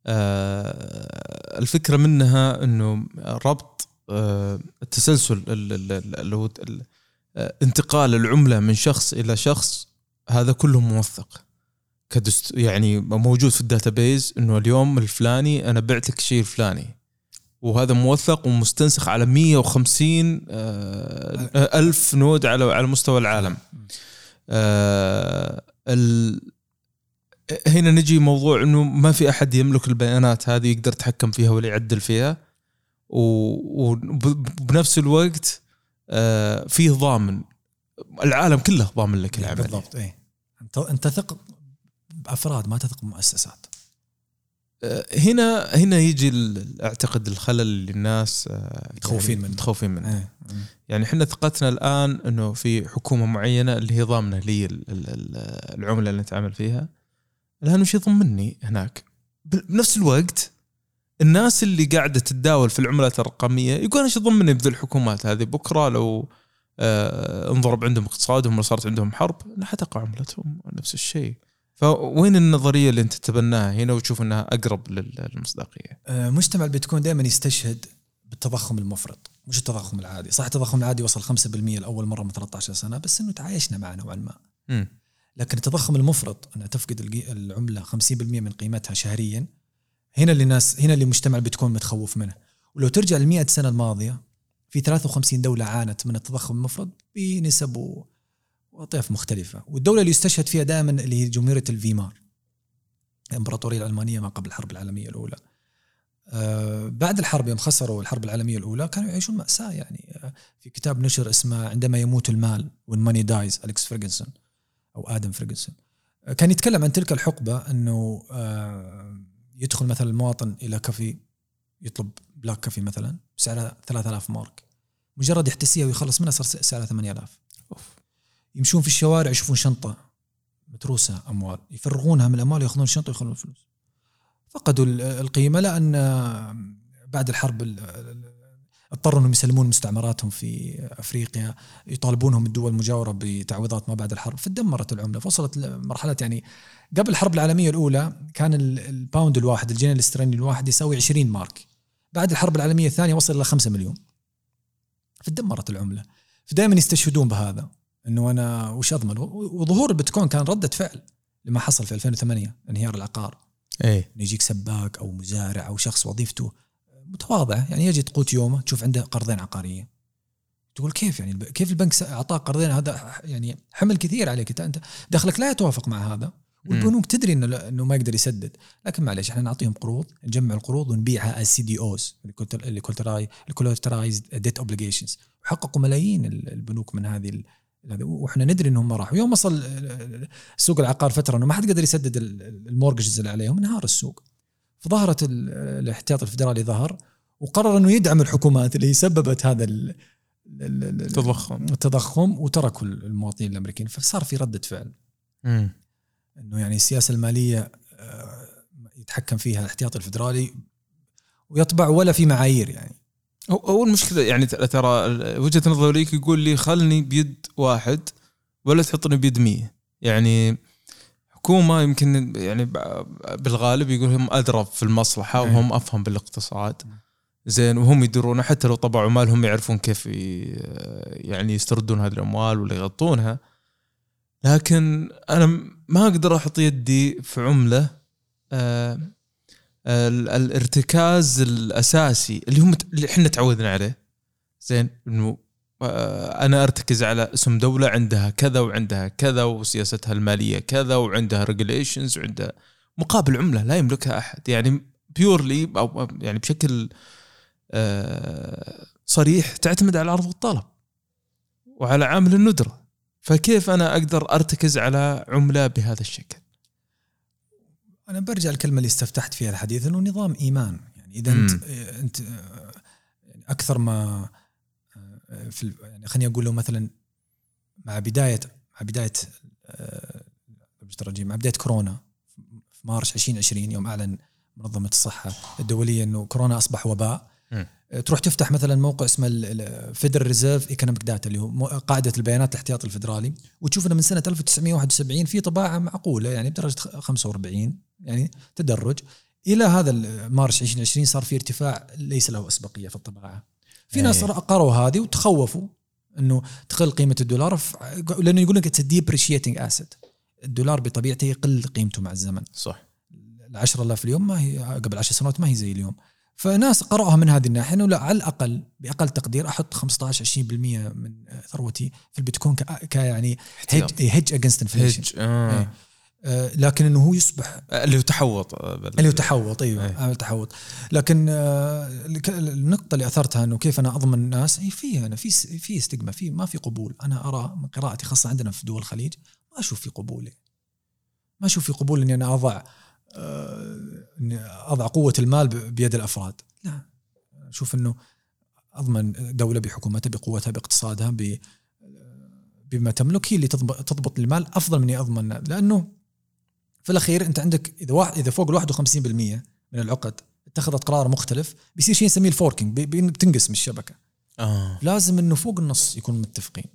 Speaker 2: آه الفكرة منها إنه ربط آه التسلسل ال- ال- ال- اللي هو آه، انتقال العملة من شخص إلى شخص هذا كله موثق. كدست يعني موجود في ال database إنه اليوم الفلاني أنا بعت لك الشيء الفلاني. وهذا موثق ومستنسخ على 150 آه، ألف node على على مستوى العالم. آه، ال... هنا نجي موضوع إنه ما في أحد يملك البيانات هذه يقدر يتحكم فيها ولا يعدل فيها. وبنفس الوقت آه، فيه ضامن. العالم كله ضامن لك العملية.
Speaker 3: بالضبط اي انت أنت تثق بأفراد ما تثق بمؤسسات.
Speaker 2: هنا هنا يجي أعتقد الخلل اللي الناس آه،
Speaker 3: متخوفين
Speaker 2: يعني
Speaker 3: منه.
Speaker 2: متخوفين منه.
Speaker 3: إيه.
Speaker 2: يعني إحنا ثقتنا الآن إنه في حكومة معينة اللي هي ضامنة لي ال- ال- ال- العملة اللي نتعامل فيها. الآن وش يضمني هناك؟ بنفس الوقت الناس اللي قاعدة تتداول في العملات الرقمية يقول إيش يضمني بذي الحكومات هذه؟ بكرة لو آه انضرب عندهم اقتصادهم ولا صارت عندهم حرب حتقع عملتهم. نفس الشيء. فوين النظرية اللي انت تتبناها هنا وتشوف انها أقرب لل- للمصداقية؟
Speaker 3: آه، مجتمع البيتكوين دائما يستشهد بالتضخم المفرط مش التضخم العادي صح التضخم العادي وصل 5% لأول مرة من 13 سنة بس إنه تعايشنا معه نوعا ما. لكن التضخم المفرط انها تفقد العملة 50% من قيمتها شهريا هنا اللي الناس هنا اللي مجتمع البيتكوين متخوف منه ولو ترجع ل 100 سنة الماضية في 53 دولة عانت من التضخم المفرط بنسب و- واطياف مختلفة. والدولة اللي يستشهد فيها دائما اللي هي جمهورية الفيمار الإمبراطورية الألمانية ما قبل الحرب العالمية الأولى. آه، بعد الحرب يوم خسروا الحرب العالمية الأولى كانوا يعيشون مأساة يعني. آه، في كتاب نشر اسمه عندما يموت المال when money dies أليكس فيرجنسون أو آدم فيرجنسون آه، كان يتكلم عن تلك الحقبة إنه آه، يدخل مثلا المواطن إلى كافي يطلب black coffee مثلا سعرها 3000 مارك. مجرد يحتسيها ويخلص منها صار سعرها 8000
Speaker 2: أوف.
Speaker 3: يمشون في الشوارع يشوفون شنطة متروسة أموال يفرغونها من الأموال يأخذون الشنطة ويخلون الفلوس. فقدوا ال- القيمة لأن بعد الحرب ال- ال- اضطروا إنهم يسلمون مستعمراتهم في أفريقيا يطالبونهم الدول المجاورة بتعويضات ما بعد الحرب. فدمرت العملة فوصلت لمرحلة يعني قبل الحرب العالمية الأولى كان ال- الباوند الواحد الجنيه الاسترليني الواحد يساوي 20 مارك. بعد الحرب العالمية الثانية وصل إلى 5 مليون. فدمرت العملة. فدائما يستشهدون بهذا. إنه أنا وش أضمن؟ وظهور البيتكوين كان ردة فعل لما حصل في 2008 انهيار العقار.
Speaker 2: اي
Speaker 3: إنه يجيك سباك أو مزارع أو شخص وظيفته متواضعه يعني يجي قوت يومه تشوف عنده قرضين عقارية. تقول كيف يعني؟ كيف البنك اعطاك قرضين؟ هذا يعني حمل كثير عليك. أنت دخلك لا يتوافق مع هذا والبنوك تدري إنه إنه ما يقدر يسدد. لكن معليش إحنا نعطيهم قروض نجمع القروض ونبيعها as CDOs ال collateralized debt obligations وحققوا ملايين ال- البنوك من هذه وإحنا ندري إنهم ما راحوا. يوم وصل سوق العقار فترة إنه ما حد قدر يسدد ال- ال- المورجز اللي عليهم انهار السوق. فظهرت ال- الاحتياط الفدرالي ظهر وقرر إنه يدعم الحكومات اللي سببت هذا ال- ال- ال-
Speaker 2: التضخم.
Speaker 3: التضخم وتركوا المواطنين الأمريكيين. فصار في ردة فعل.
Speaker 2: مم.
Speaker 3: إنه يعني السياسة المالية آه، يتحكم فيها الاحتياطي الفدرالي ويطبع ولا في معايير يعني.
Speaker 2: هو المشكلة يعني ترى وجهة نظر ليك يقول لي خلني بيد واحد ولا تحطني بيد مية. يعني حكومة يمكن يعني بالغالب يقول هم أدرى في المصلحة
Speaker 3: إيه.
Speaker 2: وهم أفهم بالاقتصاد. زين وهم يدرون حتى لو طبعوا مالهم يعرفون كيف يعني يستردون هذه الأموال ولا يغطونها. لكن أنا ما أقدر أحط يدي في عملة آه، الارتكاز الأساسي اللي هم اللي إحنا تعودنا عليه. زين؟ إنه آه، أنا أرتكز على اسم دولة عندها كذا وعندها كذا وسياستها المالية كذا وعندها ريجوليشنز وعندها مقابل عملة لا يملكها أحد. يعني بيورلي أو يعني بشكل آه، صريح تعتمد على العرض والطلب وعلى عامل الندرة. فكيف أنا أقدر أرتكز على عملة بهذا الشكل؟
Speaker 3: أنا برجع الكلمة اللي استفتحت فيها الحديث إنه نظام إيمان. يعني إذا أنت أنت آه، يعني أكثر ما آه، في يعني خليني أقول له مثلا مع بداية مع بداية آه، مع بداية كورونا في مارس 2020 يوم أعلن منظمة الصحة الدولية إنه كورونا أصبح وباء. آه، تروح تفتح مثلا موقع اسمه ال Federal Reserve Economic Data اللي هو قاعدة البيانات الاحتياطي الفدرالي وتشوف إنه من سنة 1971 في طباعة معقولة يعني بدرجة 45 يعني تدرج إلى هذا مارس 2020 صار في ارتفاع ليس له أسبقية في الطباعة. في ناس
Speaker 2: إيه.
Speaker 3: قروا هذه وتخوفوا إنه تقل قيمة الدولار ف- لأنه يقول لك it's depreciating asset الدولار بطبيعته يقل قيمته مع الزمن
Speaker 2: صح
Speaker 3: ال 10000 اليوم ما هي قبل 10 سنوات ما هي زي اليوم فناس قرأوها من هذه الناحية إنه لا على الأقل بأقل تقدير أحط 15 20% من ثروتي في البيتكوين ك يعني. hedge hedge
Speaker 2: against inflation.
Speaker 3: لكن إنه هو يصبح.
Speaker 2: اللي هو تحوط آه،
Speaker 3: اللي هو تحوط أيوه
Speaker 2: أي.
Speaker 3: عامل تحوط. لكن آه، النقطة اللي أثرتها إنه كيف أنا أضمن الناس اي في أنا في في استجمة في ما في قبول. أنا أرى من قراءتي خاصة عندنا في دول الخليج ما أشوف في قبول. ما أشوف في قبول إني أنا أضع آه، إني أضع قوة المال بيد الأفراد. لا. أشوف إنه أضمن دولة بحكومتها بقوتها باقتصادها ب بما تملك هي اللي تضبط, تضبط المال أفضل من إني أضمن. لأنه في الأخير أنت عندك إذا واحد إذا فوق ال 51% من العقد اتخذت قرار مختلف بيصير شيء نسميه ال forking بتنقسم الشبكة.
Speaker 2: آه.
Speaker 3: لازم إنه فوق النص يكونوا متفقين.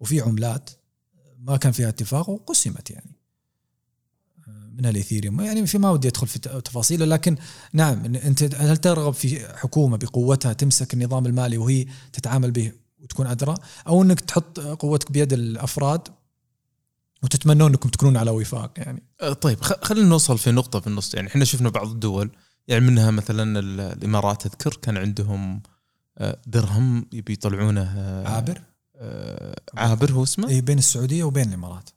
Speaker 3: وفي عملات ما كان فيها اتفاق وقسمت يعني. من الإيثيريوم. يعني في ما ودي أدخل في تفاصيله لكن نعم أنت هل ترغب في حكومة بقوتها تمسك النظام المالي وهي تتعامل به وتكون أدرى؟ أو إنك تحط قوتك بيد الأفراد وتتمنون انكم تكونون على وفاق يعني.
Speaker 2: آه، طيب خلينا نوصل في نقطة في النص. يعني إحنا شفنا بعض الدول يعني منها مثلا ال- الإمارات أذكر كان عندهم آه، درهم يبي يطلعونه آه،
Speaker 3: عابر؟
Speaker 2: عابر هو اسمه؟
Speaker 3: اي بين السعودية وبين
Speaker 2: الإمارات.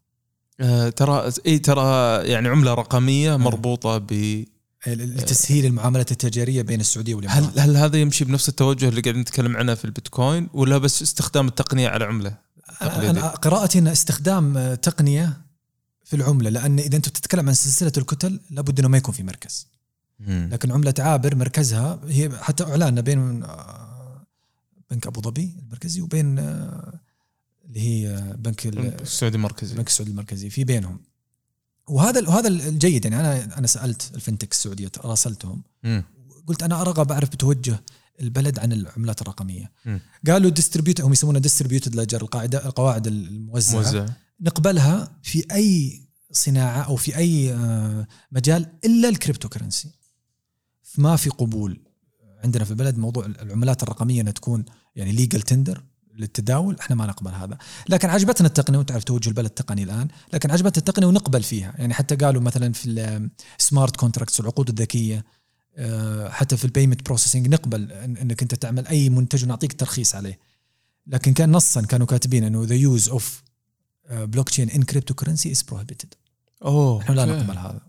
Speaker 2: ترى إي ترى يعني عملة رقمية مربوطة ب
Speaker 3: لتسهيل المعاملات التجارية بين السعودية والإمارات.
Speaker 2: هل هل هذا يمشي بنفس التوجه اللي قاعدين نتكلم عنه في البيتكوين ولا بس استخدام التقنية على عملة؟ تقليدي؟
Speaker 3: أنا قراءتي ان استخدام آه، تقنية في العملة لأن إذا أنت بتتكلم عن سلسلة الكتل لابد إنه ما يكون في مركز
Speaker 2: مم.
Speaker 3: لكن عملة عابر مركزها هي حتى إعلاننا بين آه، بنك أبو ظبي المركزي وبين آه، اللي هي بنك ال-
Speaker 2: السعودي المركزي
Speaker 3: البنك السعودي المركزي في بينهم وهذا وهذا الجيد يعني أنا أنا سألت الفنتك السعودية راسلتهم. قلت أنا أرغب أعرف بتوجه البلد عن العملات الرقمية.
Speaker 2: مم.
Speaker 3: قالوا distribute هم يسمونها distributed ledger القاعدة القواعد الموزعة.
Speaker 2: موزع.
Speaker 3: نقبلها في أي صناعة أو في أي آه، مجال إلا ال cryptocurrency ما في قبول عندنا في البلد. موضوع العملات الرقمية إنها تكون يعني legal tender للتداول إحنا ما نقبل هذا. لكن عجبتنا التقنية وتعرف توجه البلد التقني الآن لكن عجبتنا التقنية ونقبل فيها. يعني حتى قالوا مثلا في ال smart contracts العقود الذكية. حتى في ال payment processing نقبل إن- إنك أنت تعمل أي منتج ونعطيك ترخيص عليه. لكن كان نصا كانوا كاتبين إنه the use of blockchain in cryptocurrency is prohibited
Speaker 2: أوه
Speaker 3: إحنا لا. نقبل هذا.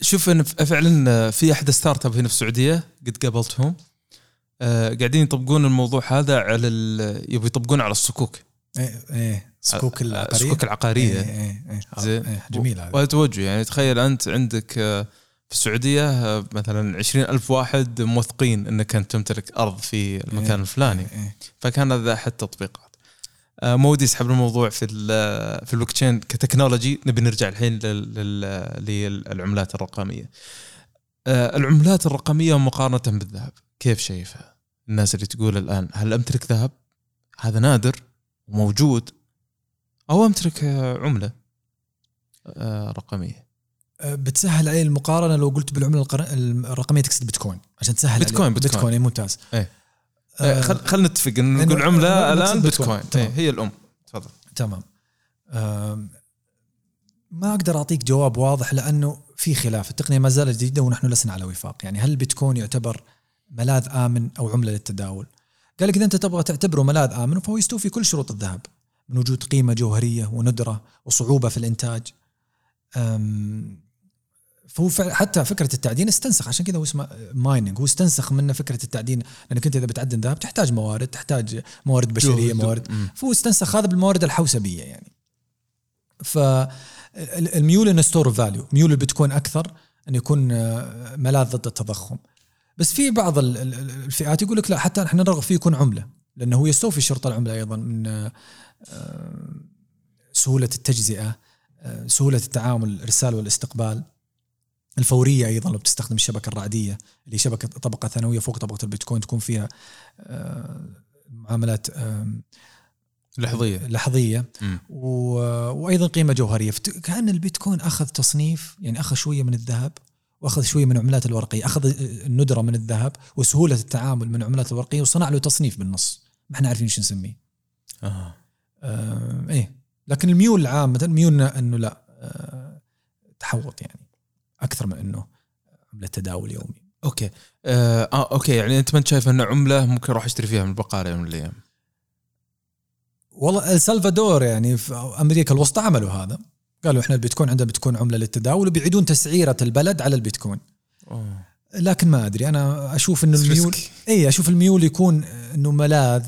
Speaker 2: شوف أنا ف- فعلا في أحد startup هنا في السعودية قد قابلتهم آه، قاعدين يطبقون الموضوع هذا على ال- يبغوا يطبقون على الصكوك.
Speaker 3: إيه إيه صكوك
Speaker 2: آه،
Speaker 3: العقارية.
Speaker 2: الصكوك
Speaker 3: العقارية. إيه إيه
Speaker 2: زين.
Speaker 3: إيه جميل هذا.
Speaker 2: وهذا توجه يعني تخيل أنت عندك آه، في السعودية آه، مثلا عشرين ألف واحد موثقين إنك أنت تمتلك أرض في المكان
Speaker 3: إيه.
Speaker 2: الفلاني.
Speaker 3: إيه.
Speaker 2: فكان هذا أحد التطبيقات آه، ما ودي اسحب الموضوع في ال- في ال blockchain ك technology نبي نرجع الحين لل- لل- للعملات الرقمية. آه، العملات الرقمية مقارنة بالذهب كيف شايفها؟ الناس اللي تقول الآن هل أمتلك ذهب؟ هذا نادر وموجود أو أمتلك آه، عملة آه، رقمية.
Speaker 3: آه، بتسهل علي المقارنة لو قلت بالعملة القر- الرقمية تقصد بيتكوين عشان تسهل
Speaker 2: بيتكوين-
Speaker 3: علي.
Speaker 2: بيتكوين.
Speaker 3: بيتكوين. إيه، ممتاز.
Speaker 2: إيه.
Speaker 3: آه،
Speaker 2: خل خلينا نتفق نقول عملة
Speaker 3: الآن
Speaker 2: بيتكوين.
Speaker 3: بيتكوين.
Speaker 2: إيه، هي الأم. تفضل.
Speaker 3: تمام. ما أقدر أعطيك جواب واضح لأنه في خلاف. التقنية ما زالت جديدة ونحن لسنا على وفاق. يعني هل البيتكوين يعتبر ملاذ آمن أو عملة للتداول؟ قال لك إذا أنت تبغى تعتبره ملاذ آمن فهو يستوفي كل شروط الذهب من وجود قيمة جوهرية وندرة وصعوبة في الإنتاج. أم، فهو حتى فكرة التعدين استنسخ عشان كذا هو اسمه mining هو استنسخ منه فكرة التعدين لأنك أنت إذا بتعدن ذهب تحتاج موارد تحتاج موارد
Speaker 2: بشرية.
Speaker 3: موارد. فهو استنسخ هذا بالموارد الحوسبية يعني. فالميول إنه store value ميول البيتكوين أكثر إنه يكون آه، ملاذ ضد التضخم. بس في بعض ال- ال- ال- الفئات يقول لك لا حتى إحنا نرغب فيه يكون عملة لأنه هو يستوفي شرط العملة أيضا من آه، آه، سهولة التجزئة سهولة التعامل الإرسال والاستقبال. الفورية أيضا لو بتستخدم الشبكة الرعدية اللي شبكة طبقة ثانوية فوق طبقة البيتكوين تكون فيها آه، معاملات لحظية.
Speaker 2: لحظية.
Speaker 3: و- وأيضا قيمة جوهرية. كأن البيتكوين أخذ تصنيف يعني أخذ شوية من الذهب وأخذ شوية من العملات الورقية أخذ الندرة من الذهب وسهولة التعامل من العملات الورقية وصنع له تصنيف بالنص. ما إحنا عارفين شو نسميه.
Speaker 2: آه.
Speaker 3: آه إيه. لكن الميول العامه ميولنا إنه لا آه تحوط يعني. أكثر من إنه عملة تداول يومي.
Speaker 2: okay. آه, آه okay. يعني أنت ما أنت شايف انه عملة ممكن أروح اشتري فيها من البقالة يوم من الأيام؟
Speaker 3: والله السلفادور يعني في أمريكا الوسطى عملوا هذا. قالوا إحنا البيتكوين عندنا بتكون عملة للتداول وبيعيدون تسعيرة البلد على البيتكوين.
Speaker 2: أوه.
Speaker 3: لكن ما أدري. أنا أشوف إنه الميول. اي أشوف الميول يكون إنه ملاذ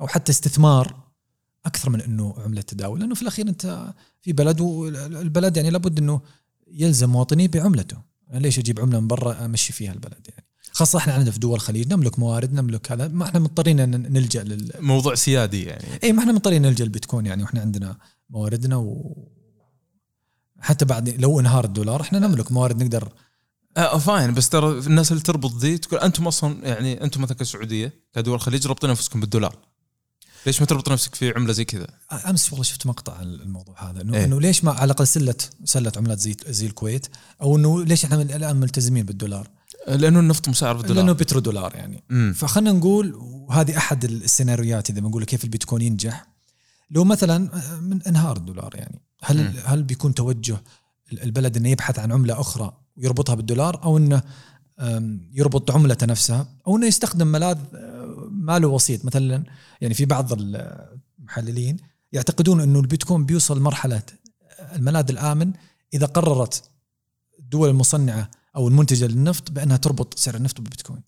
Speaker 3: أو حتى استثمار أكثر من إنه عملة تداول. لأنه في الأخير أنت في بلد والبلد يعني لابد إنه يلزم مواطنيه بعملته. أنا ليش أجيب عملة من برا أمشي فيها البلد يعني؟ خاصة إحنا عندنا في دول الخليج نملك موارد نملك هذا. ما إحنا مضطرين نلجأ لل
Speaker 2: موضوع سيادي يعني.
Speaker 3: اي ما إحنا مضطرين نلجأ للبيتكوين يعني وإحنا عندنا مواردنا و حتى بعد لو انهار الدولار إحنا نملك موارد نقدر
Speaker 2: آه fine بس ترى الناس اللي تربط ذي تقول أنتم أصلا يعني أنتم مثلا كالسعوديه كدول الخليج رابطين أنفسكم بالدولار. ليش ما تربط نفسك في عملة زي كذا؟
Speaker 3: أمس والله شفت مقطع عن الموضوع هذا إنه
Speaker 2: إيه.
Speaker 3: إنه ليش ما على الأقل سله سله عملات زي زي الكويت أو إنه ليش إحنا الآن ملتزمين بالدولار؟
Speaker 2: لأنه النفط مسعر بالدولار
Speaker 3: لأنه بترو دولار يعني فخلنا نقول وهذه أحد السيناريوهات إذا بنقول كيف البيتكوين ينجح لو مثلا من أنهار الدولار يعني هل
Speaker 2: مم.
Speaker 3: هل بيكون توجه البلد إنه يبحث عن عملة أخرى ويربطها بالدولار أو إنه يربط عملته نفسها أو إنه يستخدم ملاذ أه، ماله وسيط. مثلا يعني في بعض المحللين يعتقدون إنه البيتكوين بيوصل مرحلة الملاذ الآمن إذا قررت الدول المصنعة أو المنتجة للنفط بأنها تربط سعر النفط بالبيتكوين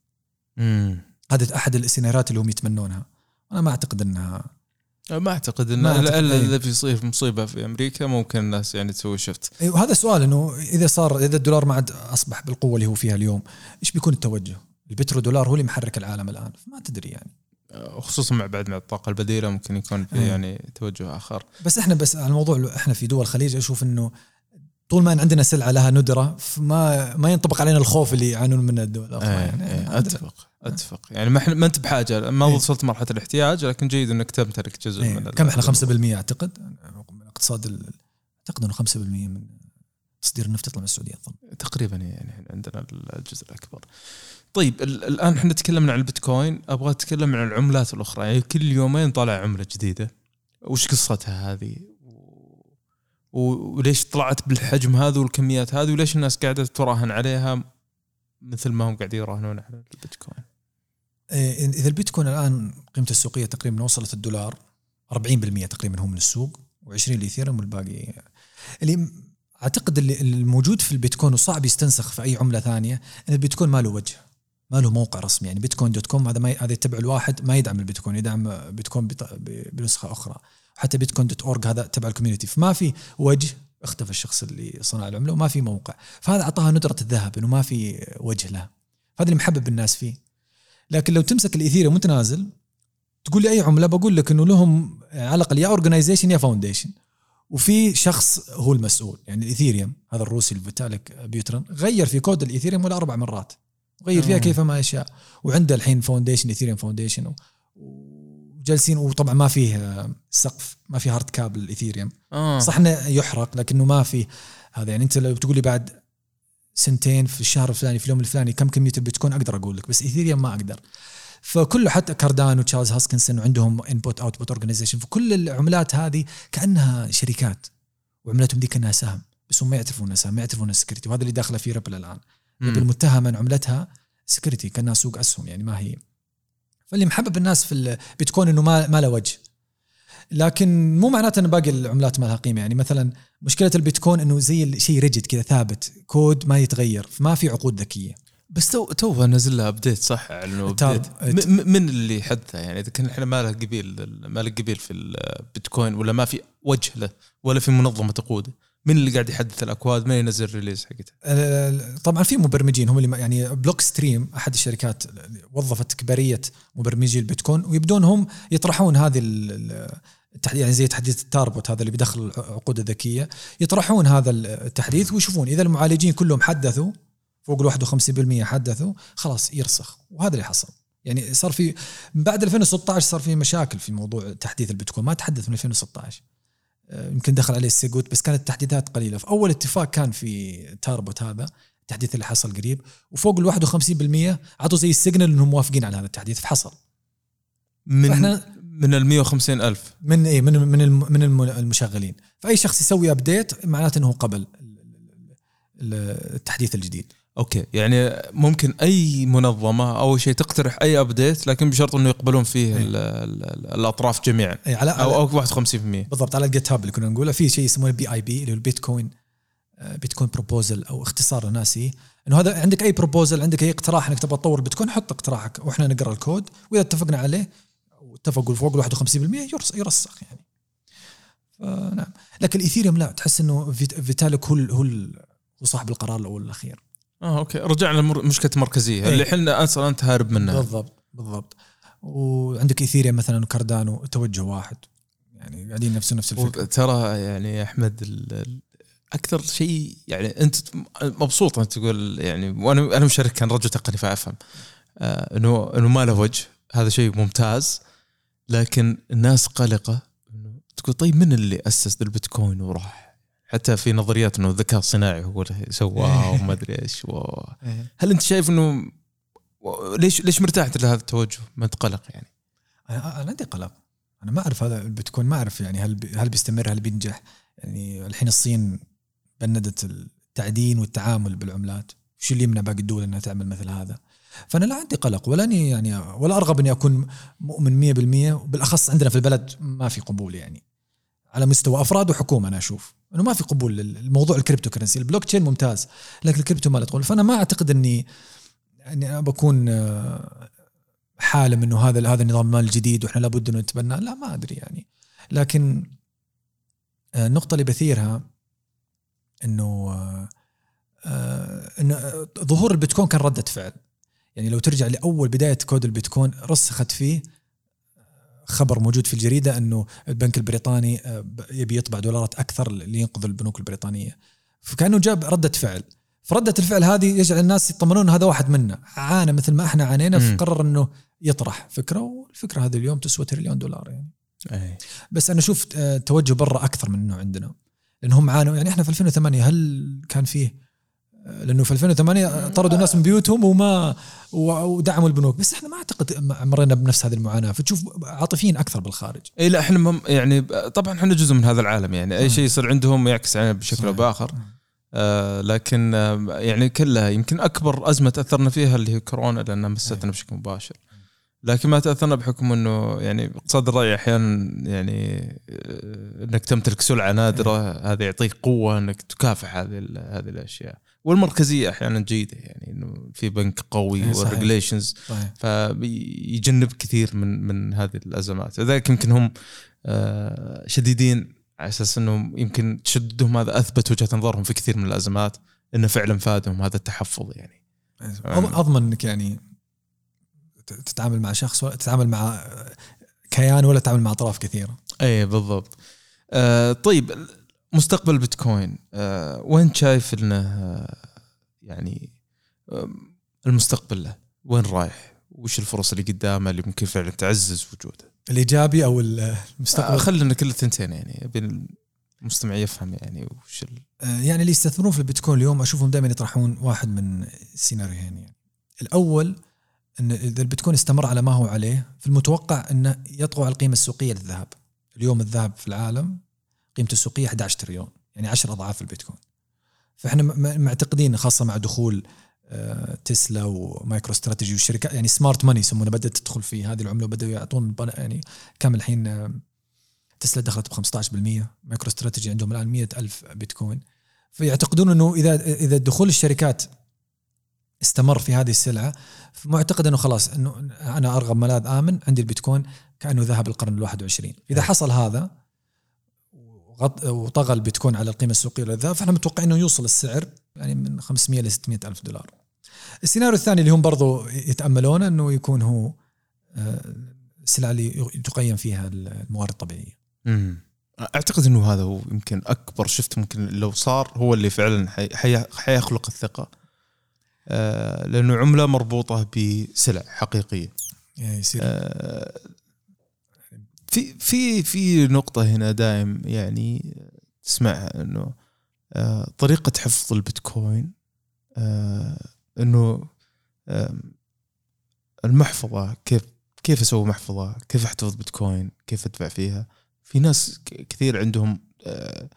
Speaker 2: امم
Speaker 3: هذا أحد السيناريوهات اللي هم يتمنونها. أنا ما أعتقد إنها
Speaker 2: ما أعتقد إن
Speaker 3: ما أعتقد،
Speaker 2: الا. اذا بيصير مصيبة في أمريكا ممكن الناس يعني تسوي شفت
Speaker 3: أيوة، وهذا سؤال إنه إذا صار إذا الدولار ما عاد أصبح بالقوة اللي هو فيها اليوم إيش بيكون التوجه؟ البترو دولار هو اللي محرك العالم الآن ما تدري يعني
Speaker 2: خصوصا مع بعد مع الطاقة البديلة ممكن يكون في
Speaker 3: إيه.
Speaker 2: يعني توجه آخر
Speaker 3: بس إحنا بس على الموضوع إحنا في دول الخليج أشوف إنه طول ما عندنا سلعة لها ندرة فما ما ينطبق علينا الخوف اللي يعانون منه الدول الأخرى
Speaker 2: إيه
Speaker 3: يعني إيه
Speaker 2: أتفق أتفق يعني ما إحنا ما أنت بحاجة ما
Speaker 3: إيه.
Speaker 2: وصلت مرحلة الاحتياج لكن جيد إنك تمتلك جزء
Speaker 3: إيه.
Speaker 2: من
Speaker 3: كم إحنا 5% أعتقد من اقتصاد ال- أعتقد إنه 5% من تصدير النفط يطلع من السعودية أظن
Speaker 2: تقريبا يعني إحنا عندنا الجزء الأكبر. طيب ال- الآن إحنا تكلمنا عن البيتكوين أبغى أتكلم عن العملات الأخرى. يعني كل يومين طالع عملة جديدة. وش قصتها هذه؟ وليش طلعت بالحجم هذا والكميات هذه؟ وليش الناس قاعدة تراهن عليها مثل ما هم قاعدين يراهنون على البيتكوين؟
Speaker 3: إيه، إذا البيتكوين الآن قيمته السوقية تقريبا وصلت الدولار 40% تقريبا هو من السوق و20 الإيثيريوم والباقي. اللي أعتقد اللي الموجود في البيتكوين وصعب يستنسخ في أي عملة ثانية إن البيتكوين ما له وجه. ما له موقع رسمي. يعني بيتكوين dot com هذا ما هذا يتبع الواحد ما يدعم البيتكوين يدعم بيتكوين بنسخة أخرى. حتى بيتكوين dot org هذا تبع ال community فما في وجه اختفى الشخص اللي صنع العملة وما في موقع. فهذا أعطاها ندرة الذهب إنه ما في وجه له هذا اللي محبب الناس فيه. لكن لو تمسك الإيثيريوم وأنت نازل تقول لي أي عملة بقول لك إنه لهم على الأقل يا organization يا foundation وفي شخص هو المسؤول. يعني الإيثيريوم هذا الروسي الفيتاليك بيوترين غير في كود الإيثيريوم ولا أربع مرات. غير فيها
Speaker 2: آه.
Speaker 3: كيفما يشاء وعنده الحين foundation ايثيريوم foundation وجالسين وطبعا ما فيه آه، سقف ما في hard cap لل
Speaker 2: ايثيريوم آه.
Speaker 3: صح إنه يحرق لكنه ما في هذا. يعني أنت لو تقول لي بعد سنتين في الشهر الفلاني في اليوم الفلاني كم كمية البيتكوين أقدر أقول لك بس ايثيريوم ما أقدر. فكله حتى كاردانو تشارلز هوسكينسون وعندهم Input Output organization فكل العملات هذه كأنها شركات وعملتهم دي كأنها سهم بس هم ما يعترفون إنها سهم ما يعترفون إنها security وهذا اللي داخله فيه ريبل الآن.
Speaker 2: مم.
Speaker 3: ريبل متهمه ان عملتها security كأنها سوق أسهم يعني ما هي. فاللي محبب الناس في البيتكوين إنه ما ما له وجه. لكن مو معناته إن باقي العملات ما لها قيمة. يعني مثلا مشكلة البيتكوين إنه زي شيء rigid كذا ثابت كود ما يتغير فما في عقود ذكية.
Speaker 2: بس تو تو نزل لها update صح؟ م- من اللي حدثه يعني إذا كان إحنا ما له قبيل ما له قبيل في البيتكوين ولا ما في وجه له ولا في منظمة تقوده من اللي قاعد يحدث الأكواد؟ من ينزل ال release
Speaker 3: حقته؟ طبعا في مبرمجين هم اللي يعني بلوك ستريم أحد الشركات وظفت كبرية مبرمجي البيتكوين ويبدون هم يطرحون هذه يعني زي تحديث التابروت هذا اللي بيدخل العقود الذكية. يطرحون هذا التحديث ويشوفون إذا المعالجين كلهم حدثوا فوق ال 51% حدثوا خلاص يرسخ. وهذا اللي حصل. يعني صار في من بعد 2016 صار في مشاكل في موضوع تحديث البيتكوين. ما تحدث من 2016 آه، يمكن دخل عليه السيجويت بس كانت التحديثات قليلة. فاول اتفاق كان في تابروت هذا التحديث اللي حصل قريب وفوق ال 51% عطوا زي ال signal إنهم موافقين على هذا التحديث فحصل.
Speaker 2: من فإحنا من ال 150 ألف.
Speaker 3: من اي من من من المشغلين. فأي شخص يسوي update معناته إنه قبل التحديث الجديد.
Speaker 2: okay. يعني ممكن أي منظمة اول شيء تقترح أي update لكن بشرط إنه يقبلون فيه ال ال الأطراف جميعا.
Speaker 3: أي على
Speaker 2: أو, أو 51%
Speaker 3: بالضبط على الجيت هاب اللي كنا نقوله في شيء يسمونه BIP اللي هو البيتكوين بيتكوين proposal أو اختصار ناسي. إنه هذا عندك أي proposal عندك أي اقتراح إنك تبغى تطور بيتكوين حط اقتراحك وإحنا نقرأ الكود. وإذا اتفقنا عليه واتفقوا فوق ال 51% يرسخ يعني. فنعم لكن الايثيريوم لا تحس إنه فيتاليك هو هو هو صاحب القرار الأول والأخير.
Speaker 2: آه okay. رجعنا لمشكله المركزيه إيه. اللي إحنا أصلا أنت هارب منها
Speaker 3: بالضبط بالضبط. وعندك ايثيريوم مثلا وكاردانو توجه واحد. يعني قاعدين نفس نفس الفكرة.
Speaker 2: ترى يعني يا احمد أكثر شيء يعني أنت مبسوط أنت تقول يعني وأنا أنا مشارك كان رجل تقني فأفهم. آه انه إنه ما له وجه. هذا شيء ممتاز. لكن الناس قلقة. إنه تقول طيب من اللي أسس البيتكوين وراح؟ حتى في نظريات إنه الذكاء الصناعي هو اللي سواه *laughs* وما أدري إيش و... إيه. هل أنت شايف إنه ليش ليش مرتاح لهذا التوجه؟ ما أنت قلق يعني؟
Speaker 3: أنا عندي قلق أنا ما أعرف هذا البيتكوين ما أعرف يعني هل بي هل بيستمر هل بينجح؟ يعني الحين الصين band ت التعدين والتعامل بالعملات شو اللي يمنع باقي الدول إنها تعمل مثل هذا؟ فأنا لا عندي قلق ولا أني يعني ولا أرغب إني أكون مؤمن 100% بالأخص عندنا في البلد ما في قبول يعني على مستوى أفراد وحكومة أنا أشوف إنه ما في قبول للموضوع ال cryptocurrency ال blockchain ممتاز لكن الكريبتو ما له تقول. فأنا ما أعتقد اني إني بكون آه، حالم إنه هذا هذا النظام المال الجديد وإحنا لابد إنه نتبناه. لا ما أدري يعني. لكن آه، النقطة اللي بثيرها إنه آه، إنه ظهور البيتكوين كان ردة فعل. يعني لو ترجع لأول بداية كود البيتكوين رسخت فيه خبر موجود في الجريدة أنه البنك البريطاني آه، يبي يطبع دولارات أكثر لينقذ البنوك البريطانية. فكأنه جاب ردة فعل. فردة الفعل هذه يجعل الناس يطمنون هذا واحد منا. عانى مثل ما إحنا عانينا فقرر إنه يطرح فكرة والفكرة هذه اليوم تسوى تريليون دولار يعني.
Speaker 2: أي.
Speaker 3: بس أنا شفت آه، توجه برا أكثر من إنه عندنا. لأنهم عانوا يعني إحنا في 2008 هل كان فيه لأنه في 2008 طردوا الناس من بيوتهم وما ودعموا البنوك. بس إحنا ما أعتقد مرينا بنفس هذه المعاناة. فتشوف عاطفيين أكثر بالخارج.
Speaker 2: إي لا إحنا يعني طبعا إحنا جزء من هذا العالم يعني. أي شيء يصير عندهم يعكس علينا بشكل أو بآخر. آه لكن آه يعني كلها يمكن أكبر أزمة تأثرنا فيها اللي هي كورونا لأنها مستنا بشكل مباشر. لكن ما تأثرنا بحكم إنه يعني اقتصاد الرأي أحيانا يعني آه، إنك تمتلك سلعة نادرة هذا يعطيك قوة إنك تكافح هذه هذه الأشياء. والمركزية أحيانا جيدة يعني إنه في بنك قوي إيه، والريجليشنز فيجنب كثير من من هذه الأزمات. لذلك يمكن هم آه، شديدين على أساس انه يمكن تشددهم هذا أثبت وجهة نظرهم في كثير من الأزمات إنه فعلا فادهم هذا التحفظ يعني.
Speaker 3: أضمن إنك يعني تتعامل مع شخص ولا تتعامل مع كيان ولا تتعامل مع اطراف كثيرة.
Speaker 2: اي بالضبط. آه طيب مستقبل بيتكوين آه وين شايف إنه آه يعني آه المستقبل له؟ وين رايح؟ وش الفرص اللي قدامه اللي ممكن فعلا تعزز وجوده؟
Speaker 3: الإيجابي أو المستقبل؟
Speaker 2: آه خلينا كل الثنتين يعني المستمع يفهم يعني وش ال...
Speaker 3: آه يعني اللي يستثمرون في البيتكوين اليوم أشوفهم دائما يطرحون واحد من السيناريوهين يعني. الأول إن إذا البيتكوين استمر على ما هو عليه في المتوقع إنه يطغى على القيمة السوقية للذهب. اليوم الذهب في العالم قيمته السوقية 11 تريليون يعني 10 أضعاف البيتكوين. فإحنا معتقدين خاصة مع دخول آه، تسلا ومايكرو استراتيجي والشركات يعني سمارت ماني يسمونه بدأت تدخل في هذه العملة وبدأوا يعطون يعني كم الحين آه، تسلا دخلت ب 15% مايكرو استراتيجي عندهم الآن 100 ألف بيتكوين. فيعتقدون إنه إذا إذا دخول الشركات استمر في هذه السلعة. معتقد إنه خلاص إنه أنا أرغب ملاذ آمن عندي البيتكوين كأنه ذهب القرن ال21 إذا حصل هذا وطغى البيتكوين على القيمة السوقية للذهب فاحنا متوقعين إنه يوصل السعر يعني من 500 ل 600 ألف دولار. السيناريو الثاني اللي هم برضو يتأملونه إنه يكون هو آه، السلعة اللي تقيم فيها الموارد الطبيعية.
Speaker 2: امم أعتقد إنه هذا هو يمكن أكبر شفت ممكن لو صار هو اللي فعلا حي- حي- حيخلق الثقة. لأنه عملة مربوطة بسلع
Speaker 3: حقيقية يصير
Speaker 2: آه في في في نقطة هنا دائم يعني تسمعها إنه آه طريقة حفظ البيتكوين آه إنه آه المحفظة كيف كيف أسوي محفظة؟ كيف أحتفظ بيتكوين؟ كيف ادفع فيها؟ في ناس كثير عندهم آه، آه،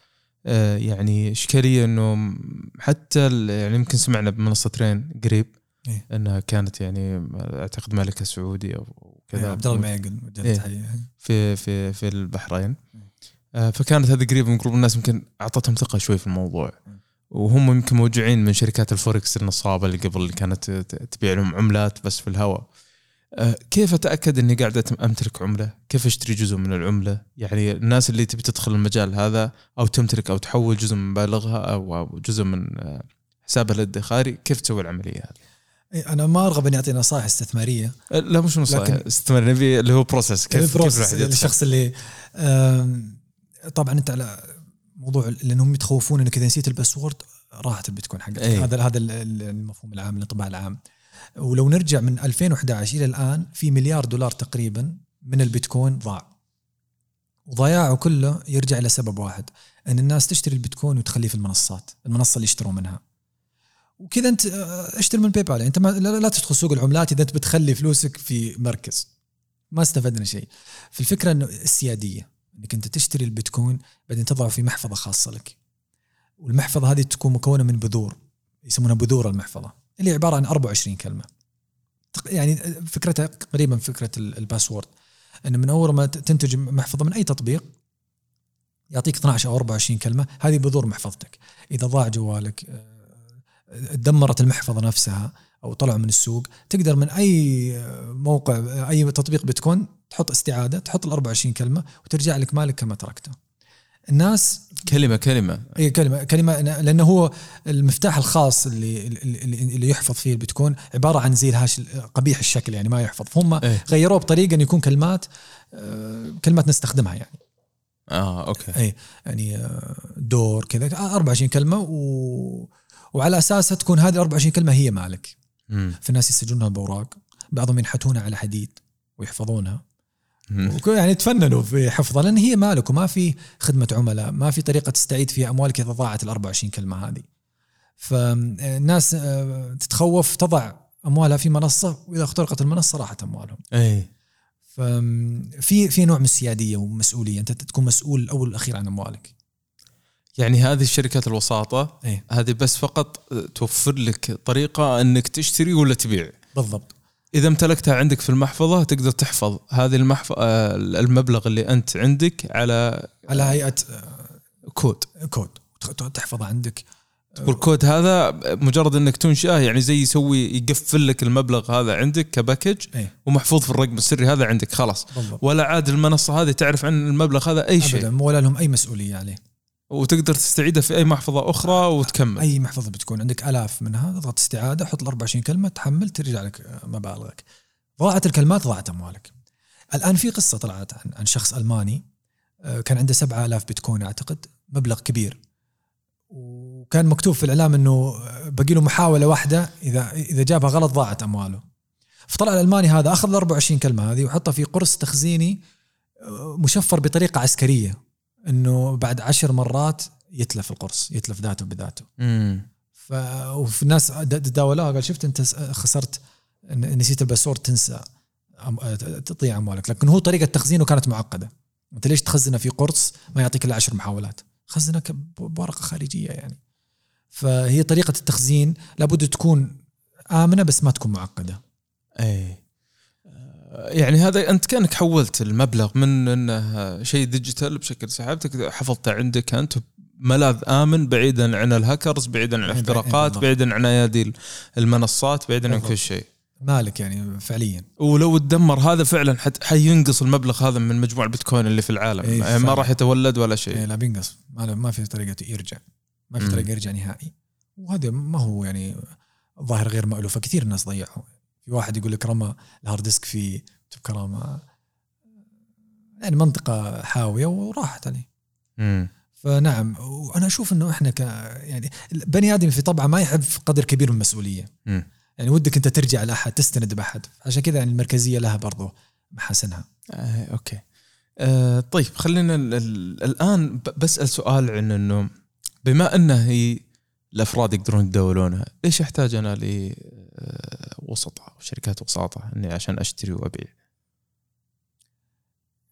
Speaker 2: يعني اشكاليه إنه حتى يعني يمكن سمعنا بمنصة ترين قريب
Speaker 3: إيه.
Speaker 2: إنها كانت يعني أعتقد مالكها سعودي أو
Speaker 3: إيه،
Speaker 2: كذا.
Speaker 3: عبد الله المعيقل
Speaker 2: إيه. في في في البحرين. آه، فكانت هذه قريبة من قلوب الناس يمكن أعطتهم ثقة شوي في الموضوع. وهم يمكن موجوعين من شركات الفوركس النصابة اللي قبل اللي كانت تبيع لهم عملات بس في الهواء. آه، كيف أتأكد إني قاعد أمتلك عملة؟ كيف أشتري جزء من العملة؟ يعني الناس اللي تبي تدخل المجال هذا أو تمتلك أو تحول جزء من مبالغها أو جزء من آه، حسابها الادخاري، كيف تسوي العملية هذه؟
Speaker 3: أنا ما أرغب إني أعطي نصائح استثمارية
Speaker 2: آه، لا مش نصائح
Speaker 3: لكن-
Speaker 2: استثمار نبي اللي هو process كيف كيف
Speaker 3: ال
Speaker 2: process يدخل؟
Speaker 3: الشخص اللي طبعا أنت على موضوع لأنهم يتخوفون إنك إذا نسيت ال password راحت البيتكوين حقك. هذا هذا ال- ال- المفهوم العام الانطباع العام ولو نرجع من 2011 إلى الآن في مليار دولار تقريبا من البيتكوين ضاع. وضياعه كله يرجع إلى سبب واحد إن الناس تشتري البيتكوين وتخليه في المنصات المنصة اللي يشتروا منها. وكذا أنت آه، اشتري من باي بال أنت ما لا, لا تدخل سوق العملات إذا أنت بتخلي فلوسك في مركز. ما استفدنا شيء. فالفكرة إنه السيادية إنك أنت تشتري البيتكوين بعدين تضعه في محفظة خاصة لك. والمحفظة هذه تكون مكونة من بذور يسمونها بذور المحفظة. اللي عبارة عن 24 كلمة. يعني فكرتها قريبه من فكرة ال- الباسورد. إنه من أول ما تنتج محفظة من أي تطبيق يعطيك 12 أو 24 كلمة هذه بذور محفظتك. إذا ضاع جوالك آه، دمرت المحفظة نفسها أو طلعوا من السوق تقدر من أي موقع أي تطبيق بيتكوين تحط استعادة تحط ال 24 كلمة وترجع لك مالك كما تركته. الناس
Speaker 2: كلمة كلمة.
Speaker 3: اي كلمة كلمة لأنه هو المفتاح الخاص اللي اللي, يحفظ فيه البيتكوين عبارة عن زي ال hash قبيح الشكل يعني ما يحفظ. فهم
Speaker 2: إيه.
Speaker 3: غيروه بطريقة انه يكون كلمات آه، كلمات نستخدمها يعني.
Speaker 2: آه okay.
Speaker 3: اي يعني آه، دور كذا 24 كلمة و وعلى اساسها تكون هذه ال 24 كلمة هي مالك.
Speaker 2: مم.
Speaker 3: في ناس يسجلونها بأوراق بعضهم ينحتونها على حديد ويحفظونها. يعني تفننوا في حفظها لأن هي مالك وما في خدمة عملاء ما في طريقة تستعيد فيها أموالك إذا ضاعت ال 24 كلمة هذه. فالناس آه، تتخوف تضع أموالها في منصة وإذا اخترقت المنصة راحت أموالهم.
Speaker 2: إي.
Speaker 3: ففي في نوع من السياديه ومسؤولية أنت تكون مسؤول الأول والاخير عن أموالك.
Speaker 2: يعني هذه الشركات الوساطة
Speaker 3: إيه
Speaker 2: هذه بس فقط توفر لك طريقة أنك تشتري ولا تبيع.
Speaker 3: بالضبط.
Speaker 2: إذا امتلكتها عندك في المحفظة تقدر تحفظ هذه المحف... آه، المبلغ اللي أنت عندك على
Speaker 3: على هيئة آه، code. code. تحفظه عندك.
Speaker 2: والكود هذا مجرد إنك تنشئه يعني زي يسوي يقفل لك المبلغ هذا عندك ك
Speaker 3: package إيه.
Speaker 2: ومحفوظ في الرقم السري هذا عندك خلاص.
Speaker 3: بالضبط.
Speaker 2: ولا عاد المنصة هذه تعرف عن المبلغ هذا أي شيء.
Speaker 3: ولا لهم أي مسؤولية عليه.
Speaker 2: وتقدر تستعيده في أي محفظة أخرى وتكمل.
Speaker 3: أي محفظة بتكون. عندك آلاف منها اضغط استعادة حط ال 24 كلمة تحمل ترجع لك مبالغك. ضاعت الكلمات ضاعت أموالك. الآن في قصة طلعت عن عن شخص ألماني آه، كان عنده 7000 بيتكوين أعتقد مبلغ كبير. وكان مكتوب في الإعلام إنه آه، باقي له محاولة واحدة اذا إذا جابها غلط ضاعت أمواله. فطلع الألماني هذا أخذ ال 24 كلمة هذه وحطها في قرص تخزيني آه، مشفر بطريقة عسكرية. إنه بعد عشر مرات يتلف القرص يتلف ذاته بذاته.
Speaker 2: امم
Speaker 3: ف وفي ناس د- د- داولوها قال شفت أنت خسرت نسيت الباسورد تنسى تضيع أموالك. لكن هو طريقة تخزينه كانت معقدة. أنت ليش تخزنه في قرص ما يعطيك إلا عشر محاولات؟ خزنه بورقة خارجية يعني. فهي طريقة التخزين لابد تكون آمنة بس ما تكون معقدة.
Speaker 2: اي يعني هذا أنت كأنك حولت المبلغ من إنه شيء digital بشكل سحبتك حفظته عندك أنت ملاذ آمن بعيدا عن الهاكرز بعيدا عن الاختراقات. بعيدا عن أيادي المنصات بعيدا عن. كل شيء.
Speaker 3: مالك يعني فعليا.
Speaker 2: ولو تدمر هذا فعلا حينقص المبلغ هذا من مجموع البيتكوين اللي في العالم.
Speaker 3: إيه،
Speaker 2: يعني ما. راح يتولد ولا
Speaker 3: إيه
Speaker 2: شيء
Speaker 3: لا بينقص. ما, في طريقة يرجع. ما في. طريقة يرجع نهائي. وهذا ما هو يعني ظاهر غير مألوفة. كثير ناس ضيعوا. في واحد يقول لك رمى ال hard disk في شوف كرامة يعني منطقة حاوية وراحت عليه
Speaker 2: مم.
Speaker 3: فنعم وأنا أشوف إنه إحنا ك يعني البني آدم في طبعه ما يحب قدر كبير من المسؤولية.
Speaker 2: مم.
Speaker 3: يعني ودك أنت ترجع لأحد تستند بأحد. عشان كذا يعني المركزية لها برضو محاسنها.
Speaker 2: آه، أوكي. آه، طيب خلينا ال- ال- الآن بسأل سؤال عن إنه بما إنه هي الأفراد يقدرون يتداولونها ليش يحتاج أنا ل وسطاء شركات وساطه إني عشان أشتري وأبيع.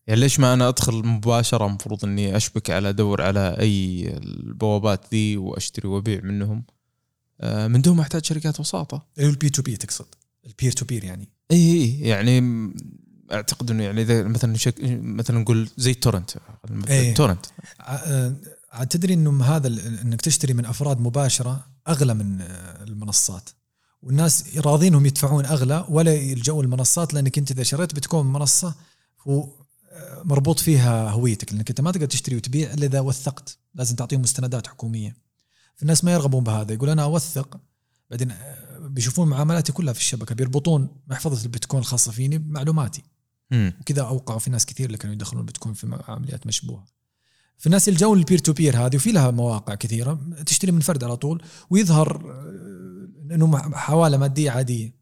Speaker 2: يعني ليش ما أنا أدخل مباشرة المفروض إني أشبك على أدور على أي البوابات ذي وأشتري وأبيع منهم. آه، من دون ما أحتاج شركات
Speaker 3: هو ال P2P تقصد. ال peer to peer يعني.
Speaker 2: اي اي يعني م- أعتقد إنه يعني إذا مثلا شك... مثلا نقول زي تورنت.
Speaker 3: إيه.
Speaker 2: تورنت.
Speaker 3: آه، عاد تدري إنه هذا إنك تشتري من أفراد مباشرة أغلى من آه، المنصات. والناس راضينهم يدفعون أغلى ولا يلجؤون المنصات لأنك أنت إذا شريت بتكون من منصة هو آه، مربوط فيها هويتك لأنك أنت ما تقدر تشتري وتبيع إلا إذا وثقت. لازم تعطيهم مستندات حكومية. فالناس ما يرغبون بهذا يقول أنا أوثق. بعدين آه، بيشوفون معاملاتي كلها في الشبكة بيربطون محفظة البيتكوين الخاصة فيني بمعلوماتي.
Speaker 2: مم.
Speaker 3: وكذا أوقعوا في ناس كثير اللي كانوا يدخلون البيتكوين في عمليات مشبوهة. في الناس يلجؤون لل peer to peer هذه وفي لها مواقع كثيرة. تشتري من فرد على طول ويظهر آه، إنه حوالة مادية عادية.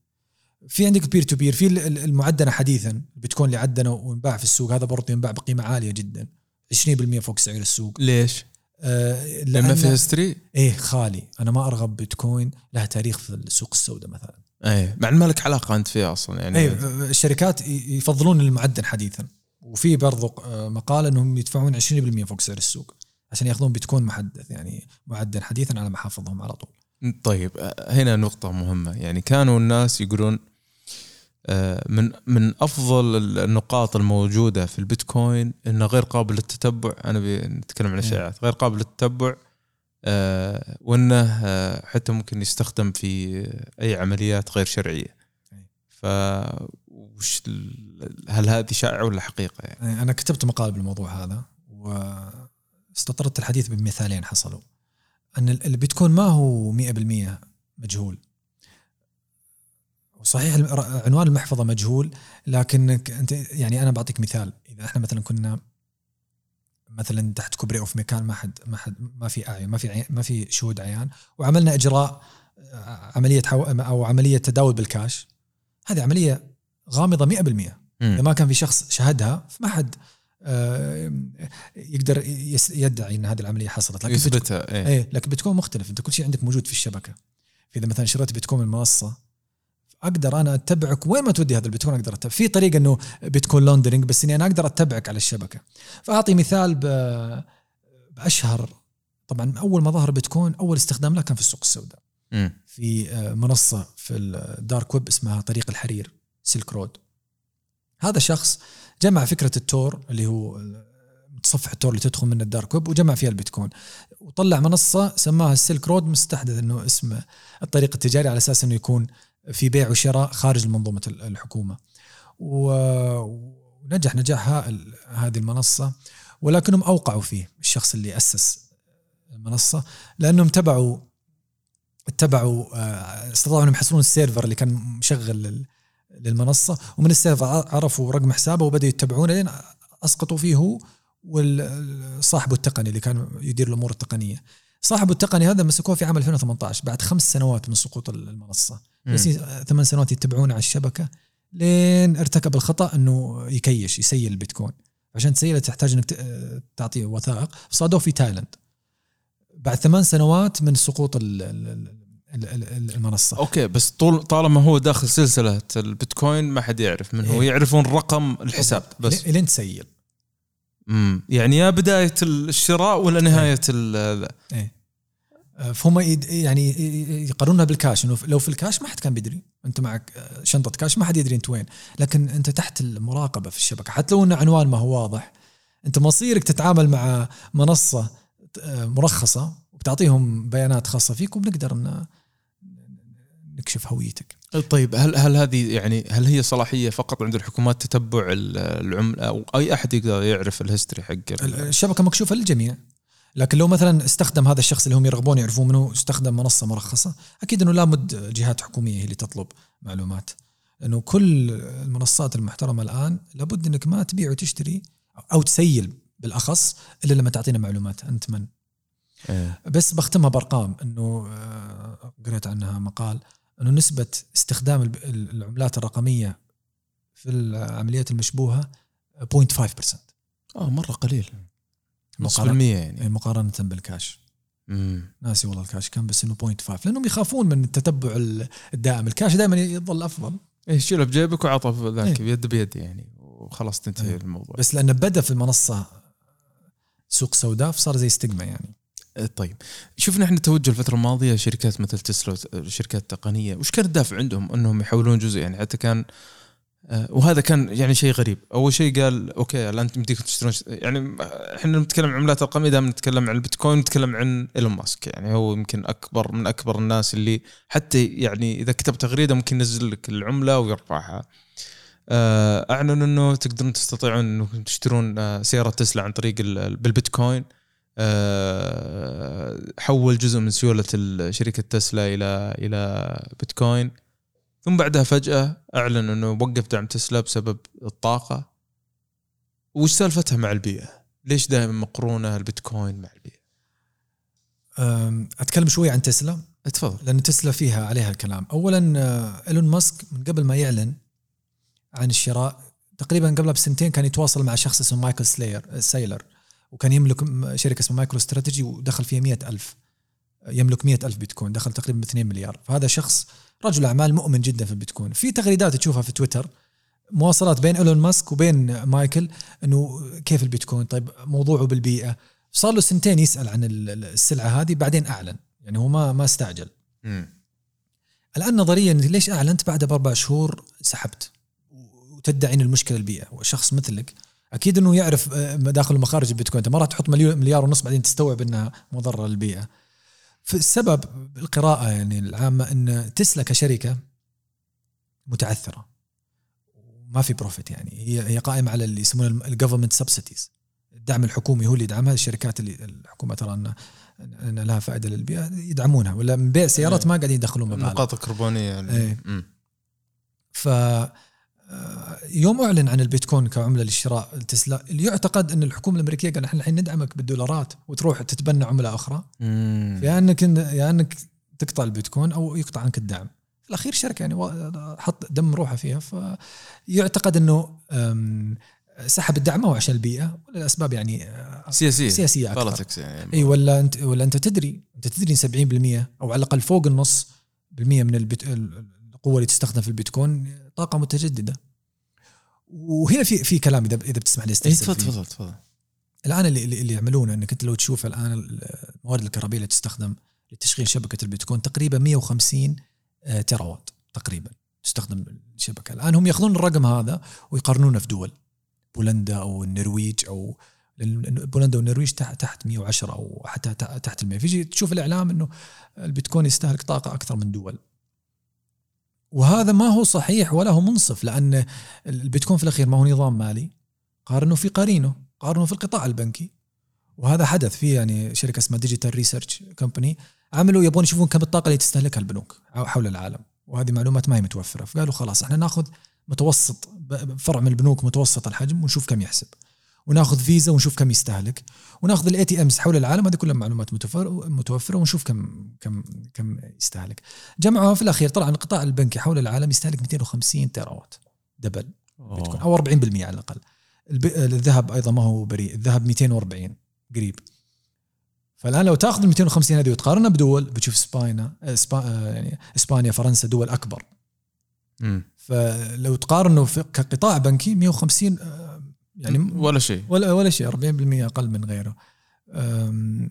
Speaker 3: في عندك ال peer to peer في ال- ال- المعدنة حديثا البيتكوين اللي عدنوه وينباع في السوق. هذا برضه ينباع بقيمة عالية جدا. 20% فوق سعر السوق.
Speaker 2: ليش؟
Speaker 3: آه
Speaker 2: لما في history
Speaker 3: إيه خالي. أنا ما أرغب بيتكوين لها تاريخ في السوق السوداء مثلا.
Speaker 2: اي مع ما لك علاقة أنت فيها أصلا يعني.
Speaker 3: إيه الشركات يفضلون المعدن حديثا. وفي برضو آه، مقال إنهم يدفعون 20% فوق سعر السوق عشان يأخذون بيتكوين محدث يعني معدن حديثا على محافظهم على طول.
Speaker 2: طيب آه، هنا نقطة مهمة. يعني كانوا الناس يقولون آه، من من أفضل النقاط الموجودة في البيتكوين إنه غير قابل للتتبع أنا بنتكلم عن اشاعات غير قابل للتتبع وإنه حتى ممكن يستخدم في أي عمليات غير شرعية.
Speaker 3: أي.
Speaker 2: ف وش هل هذه شائعة ولا حقيقة يعني؟
Speaker 3: يعني أنا كتبت مقال بالموضوع هذا واستطردت الحديث بمثالين حصلوا. أن ال- البيتكوين ما هو 100% مجهول. صحيح عنوان المحفظة مجهول لكنك أنت يعني أنا بعطيك مثال. إذا إحنا مثلا كنا مثلا تحت كوبري أو في مكان ما حد ما حد ما في أعين ما في ما في شهود عيان وعملنا إجراء عملية حو أو عملية تداول بالكاش هذه عملية غامضة 100%
Speaker 2: إذا.
Speaker 3: ما كان في شخص شهدها فما حد آه، يقدر يدعي إن هذه العملية حصلت. لكن بتكون-
Speaker 2: يثبتها إيه.
Speaker 3: إيه لكن بتكون مختلف أنت كل شيء عندك موجود في الشبكة. فاذا مثلا شريت بيتكوين من منصه أقدر أنا أتبعك وين ما تودي هذا البيتكوين أقدر أتبع. في طريقة إنه بيتكوين laundering بس إني أنا أقدر أتبعك على الشبكة. فأعطي مثال ب- بأشهر. طبعا أول ما ظهر بيتكوين أول استخدام له كان في السوق السوداء. في آه، منصة في ال dark web اسمها طريق الحرير. Silk Road. هذا شخص جمع فكرة ال Tor اللي هو متصفح ال Tor اللي تدخل من ال dark web وجمع فيها البيتكوين. وطلع منصة سماها ال Silk Road مستحدث إنه اسم الطريق التجاري على أساس إنه يكون في بيع وشراء خارج منظومة ال- الحكومة. و- ونجح نجاح هائل هذه المنصة. ولكنهم أوقعوا فيه الشخص اللي أسس المنصة لأنهم تبعوا اتبعوا آه، استطاعوا أنهم يحصلون ال server اللي كان مشغل للمنصة ومن ال server عرفوا رقم حسابه وبدأوا يتبعونه لين أسقطوا فيه هو وصاحبه التقني اللي كان يدير الأمور التقنية. صاحبه التقني هذا مسكوه في عام 2018 بعد خمس سنوات من سقوط
Speaker 2: المنصة.
Speaker 3: بس ثمان سنوات يتبعونه على الشبكة لين ارتكب الخطأ إنه يكيش يسيل البيتكوين. عشان تسيله تحتاج إنك تعطيه وثائق صادوه في تايلاند. بعد ثمان سنوات من سقوط المنصة.
Speaker 2: أوكي بس طول طالما هو داخل سلسلة البيتكوين ما حد يعرف من هو.
Speaker 3: إيه.
Speaker 2: يعرفون رقم الحساب بس.
Speaker 3: لين تسيل.
Speaker 2: امم يعني يا بداية الشراء ولا نهاية ال
Speaker 3: إيه. آه، فهم يعني يقارنونها بالكاش. إنه لو في الكاش ما حد كان بيدري. أنت معك آه، شنطة كاش ما حد يدري أنت وين. لكن أنت تحت المراقبة في الشبكة حتى لو إن عنوان ما هو واضح أنت مصيرك تتعامل مع منصة آه، مرخصة وبتعطيهم بيانات خاصة فيك وبنقدر نكشف هويتك.
Speaker 2: طيب هل هل هذه يعني هل هي صلاحية فقط عند الحكومات تتبع ال- العمله أو أي أحد يقدر يعرف ال history حق ال-
Speaker 3: الشبكة مكشوفة للجميع. لكن لو مثلا استخدم هذا الشخص اللي هم يرغبون يعرفون منه استخدم منصة مرخصة أكيد إنه لابد جهات حكومية هي اللي تطلب معلومات. لأنه كل المنصات المحترمة الآن لابد إنك ما تبيع وتشتري أو تسيل بالأخص إلا لما تعطينا معلومات. أنت من؟
Speaker 2: إيه.
Speaker 3: بس بختمها بأرقام. إنه آه، قريت عنها مقال. إنه نسبة استخدام العملات الرقمية في العمليات المشبوهة 0.5%
Speaker 2: آه مرة قليل. نص
Speaker 3: مقارنة,
Speaker 2: بالمية يعني.
Speaker 3: مقارنة بالكاش.
Speaker 2: مم.
Speaker 3: ناسي والله الكاش كم بس إنه 0.5 لأنهم يخافون من التتبع ال- الدائم. الكاش دائما يظل أفضل.
Speaker 2: إيه شيله بجيبك وعطى ذاك
Speaker 3: إيه.
Speaker 2: بيد بيد يعني وخلاص تنتهي
Speaker 3: إيه.
Speaker 2: الموضوع.
Speaker 3: بس لأنه بدأ في المنصة سوق سوداء فصار زي stigma يعني.
Speaker 2: إيه، طيب. شفنا إحنا توجه الفترة الماضية شركات مثل تسلا شركات تقنية. وش كان الدافع عندهم؟ إنهم يحولون جزء يعني حتى كان آه، وهذا كان يعني شيء غريب. أول شيء قال أوكي الآن يمديكم تشترون يعني إحنا نتكلم عن عملات رقميه دائما نتكلم عن البيتكوين نتكلم عن إيلون ماسك. يعني هو يمكن أكبر من أكبر الناس اللي حتى يعني إذا كتب تغريدة ممكن ينزل لك العملة ويرفعها. آه، أعلنوا إنه تقدرون تستطيعون إنكم تشترون آه، سيارة تسلا عن طريق ال- بالبيتكوين. حول جزء من سيولة شركة تسلا إلى إلى بيتكوين. ثم بعدها فجأة أعلن إنه وقف دعم تسلا بسبب الطاقة. وش سالفتها مع البيئة؟ ليش دائما مقرونة البيتكوين مع
Speaker 3: البيئة؟ أتكلم شوي عن تسلا.
Speaker 2: تفضل.
Speaker 3: لأن تسلا فيها عليها الكلام. اولا آه، إيلون ماسك من قبل ما يعلن عن الشراء تقريبا قبلها بسنتين كان يتواصل مع شخص اسمه مايكل سلاير سايلر. وكان يملك م- شركة اسمها مايكرو استراتيجي ودخل فيها مئة ألف. يملك مئة ألف بيتكوين دخل تقريبا ب 2 مليار. فهذا شخص رجل أعمال مؤمن جدا في البيتكوين. في تغريدات تشوفها في تويتر مواصلات بين إيلون ماسك وبين مايكل إنه كيف البيتكوين؟ طيب موضوعه بالبيئة. صار له سنتين يسأل عن ال- ال- السلعة هذه بعدين أعلن. يعني هو ما ما استعجل.
Speaker 2: مم.
Speaker 3: الآن نظريا ليش أعلنت؟ بعد بأربع شهور سحبت. وتدعي ان المشكلة البيئة. وشخص مثلك. أكيد إنه يعرف آه، مداخل ومخارج البيتكوين. أنت ما راح تحط مليار ونص بعدين تستوعب إنها مضرة للبيئة. فالسبب بالقراءه يعني العامة إن تسلا كشركة متعثرة. ما في profit يعني. هي هي قائمة على اللي يسمونه ال government subsidies الدعم الحكومي هو اللي يدعمها. الشركات اللي الحكومة ترى ان إن لها فائدة للبيئة يدعمونها. ولا من بيع سيارات ما قاعدين يدخلون مبالغ.
Speaker 2: النقاط الكربونيه اللي-
Speaker 3: إيه.
Speaker 2: مم.
Speaker 3: ف آه، يوم أعلن عن البيتكوين كعملة للشراء تسلا اللي يعتقد أن الحكومة الأمريكية قال إحنا الحين ندعمك بالدولارات وتروح تتبنى عملة
Speaker 2: أخرى.
Speaker 3: يا أنك يا أنك تقطع البيتكوين أو يقطع عنك الدعم. في الأخير شركة يعني حط دم روحه فيها. فيعتقد إنه سحب الدعم هو عشان البيئة ولا الاسباب يعني آه،
Speaker 2: سياسية.
Speaker 3: سياسية أكثر.
Speaker 2: بوليتكس يعني.
Speaker 3: إي ولا أنت ولا أنت تدري. أنت تدري إن 70% أو على الأقل فوق النص بالمية من البيت القوه اللي تستخدم في البيتكوين طاقة متجددة. وهنا في في كلام اذا إذا بتسمح لي استفسر
Speaker 2: تفضل
Speaker 3: فيه.
Speaker 2: تفضل تفضل
Speaker 3: الآن اللي اللي يعملونه إنك أنت لو تشوف الآن الموارد الكهربائية اللي تستخدم لتشغيل شبكة البيتكوين تقريبا 150 آه، تيرا وات تقريبا تستخدم الشبكة. الآن هم يأخذون الرقم هذا ويقارنونه في دول بولندا أو النرويج أو بولندا والنرويج تحت تحت 110 أو حتى تحت ال 100 فيجي تشوف الإعلام إنه البيتكوين يستهلك طاقة أكثر من دول. وهذا ما هو صحيح ولا هو منصف لأن البيتكوين في الأخير ما هو نظام مالي قارنه في قارنه قارنه في القطاع البنكي. وهذا حدث في يعني شركة اسمها Digital Research Company عملوا يبغون يشوفون كم الطاقة اللي تستهلكها البنوك حول العالم. وهذه معلومات ما هي متوفرة. فقالوا خلاص إحنا ناخذ متوسط فرع من البنوك متوسط الحجم ونشوف كم يحسب. وناخذ فيزا ونشوف كم يستهلك وناخذ ال ATMs حول العالم هذه كلها معلومات متوفر- متوفرة ونشوف كم كم كم يستهلك. جمعوها في الأخير طلع القطاع البنكي حول العالم يستهلك 250 تيرا وات double أو 40% على الأقل. الذهب أيضا ما هو بريء الذهب 240 قريب. فالآن لو تأخذ ال 250 هذه وتقارنها بدول بتشوف اسبانيا اسبا يعني إسبانيا فرنسا دول أكبر.
Speaker 2: مم.
Speaker 3: فلو تقارنه كقطاع بنكي 150 آه، يعني
Speaker 2: ولا شيء.
Speaker 3: ولا ولا شيء 40% أقل من غيره.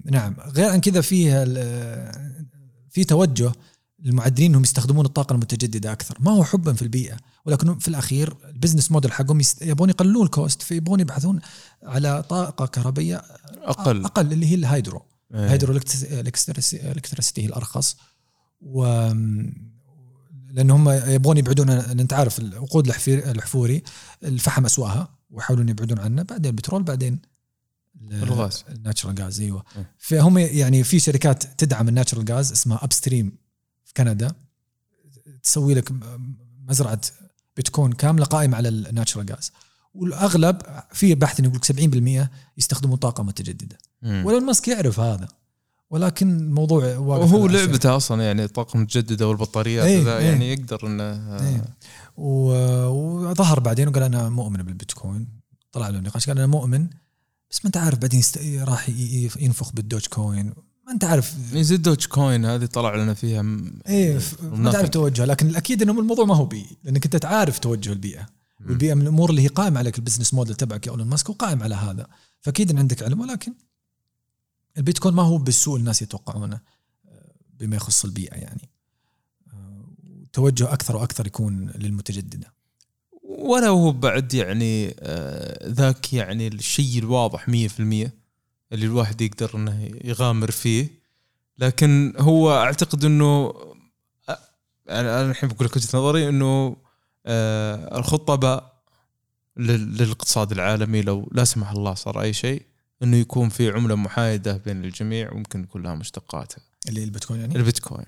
Speaker 3: نعم. غير عن كذا فيها في توجه للمعدنين إنهم يستخدمون الطاقة المتجددة أكثر. ما هو حبا في البيئة ولكن في الأخير ال business model حقهم يبون يقللون ال cost فيبون يبحثون على طاقة كهربية
Speaker 2: أقل.
Speaker 3: أقل اللي هي ال hydro.
Speaker 2: إيه.
Speaker 3: ال hydro electricity هي الأرخص. و لأن هم يبغون يبعدون أنت عارف الوقود الأحفوري الفحم أسواها. ويحاولون يبعدون عنه بعدين البترول بعدين ال-
Speaker 2: الغاز.
Speaker 3: ال natural gas إيوه
Speaker 2: إيه.
Speaker 3: فهم يعني في شركات تدعم ال natural gas اسمها Upstream في كندا تسوي لك مزرعة بتكون كاملة قائمة على ال natural gas والأغلب في بحث يقول لك 70% يستخدمون طاقة
Speaker 2: متجددة.
Speaker 3: وايلون ماسك يعرف هذا ولكن الموضوع واقف
Speaker 2: وهو. لعبته أصلا يعني طاقه متجددة والبطاريات
Speaker 3: إيه،
Speaker 2: ذا
Speaker 3: إيه.
Speaker 2: يعني يقدر
Speaker 3: إنه. و- وظهر بعدين وقال أنا مؤمن بالبيتكوين طلع له نقاش قال أنا مؤمن بس ما أنت عارف بعدين يست... راح ينفخ بال Dogecoin ما أنت عارف
Speaker 2: يعني زي ال Dogecoin هذه طلع لنا فيها م-
Speaker 3: إيه ف- ما. تعرف توجه لكن الأكيد إنه الموضوع ما هو بيئي لأنك أنت تعرف توجه البيئة
Speaker 2: مم.
Speaker 3: والبيئة من الأمور اللي هي قائمة عليك ال business model تبعك يا ايلون ماسك وقائم على هذا فأكيد إن عندك علم ولكن البيتكوين ما هو بالسوء الناس يتوقعونه آه، بما يخص البيئة يعني. آه، توجه أكثر وأكثر يكون للمتجددة.
Speaker 2: ولا هو بعد يعني آه، ذاك يعني الشيء الواضح 100% اللي الواحد يقدر إنه يغامر فيه. لكن هو أعتقد إنه أنا الحين بقول لك وجهة نظري إنه الخطه باء لل- للاقتصاد العالمي لو لا سمح الله صار أي شيء إنه يكون في عملة محايدة بين الجميع وممكن يكون لها مشتقاتها
Speaker 3: اللي البيتكوين يعني؟
Speaker 2: البيتكوين.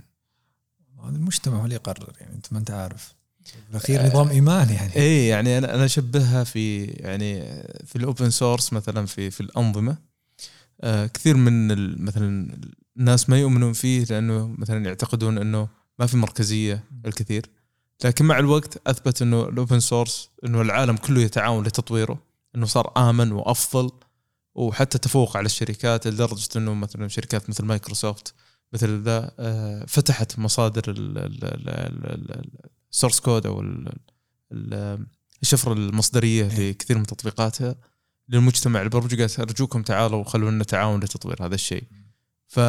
Speaker 3: هذا المجتمع هو اللي يقرر يعني أنت ما أنت عارف. بالاخير نظام إيمان يعني.
Speaker 2: اي يعني أنا أنا أشبهها في يعني في ال open source مثلا في في الأنظمة. آه، كثير من مثلا الناس ما يؤمنون فيه لأنه مثلا يعتقدون إنه ما في مركزية الكثير. لكن مع الوقت أثبت إنه ال open source إنه العالم كله يتعاون لتطويره إنه صار آمن وأفضل. وحتى تفوق على الشركات لدرجة إنه مثلا شركات مثل مايكروسوفت مثل ذا آه، فتحت مصادر ال source code أو ال- ال- الشفرة المصدرية
Speaker 3: إيه.
Speaker 2: لكثير من تطبيقاتها للمجتمع البرمجي قالت أرجوكم تعالوا خلونا نتعاون لتطوير هذا الشيء. ف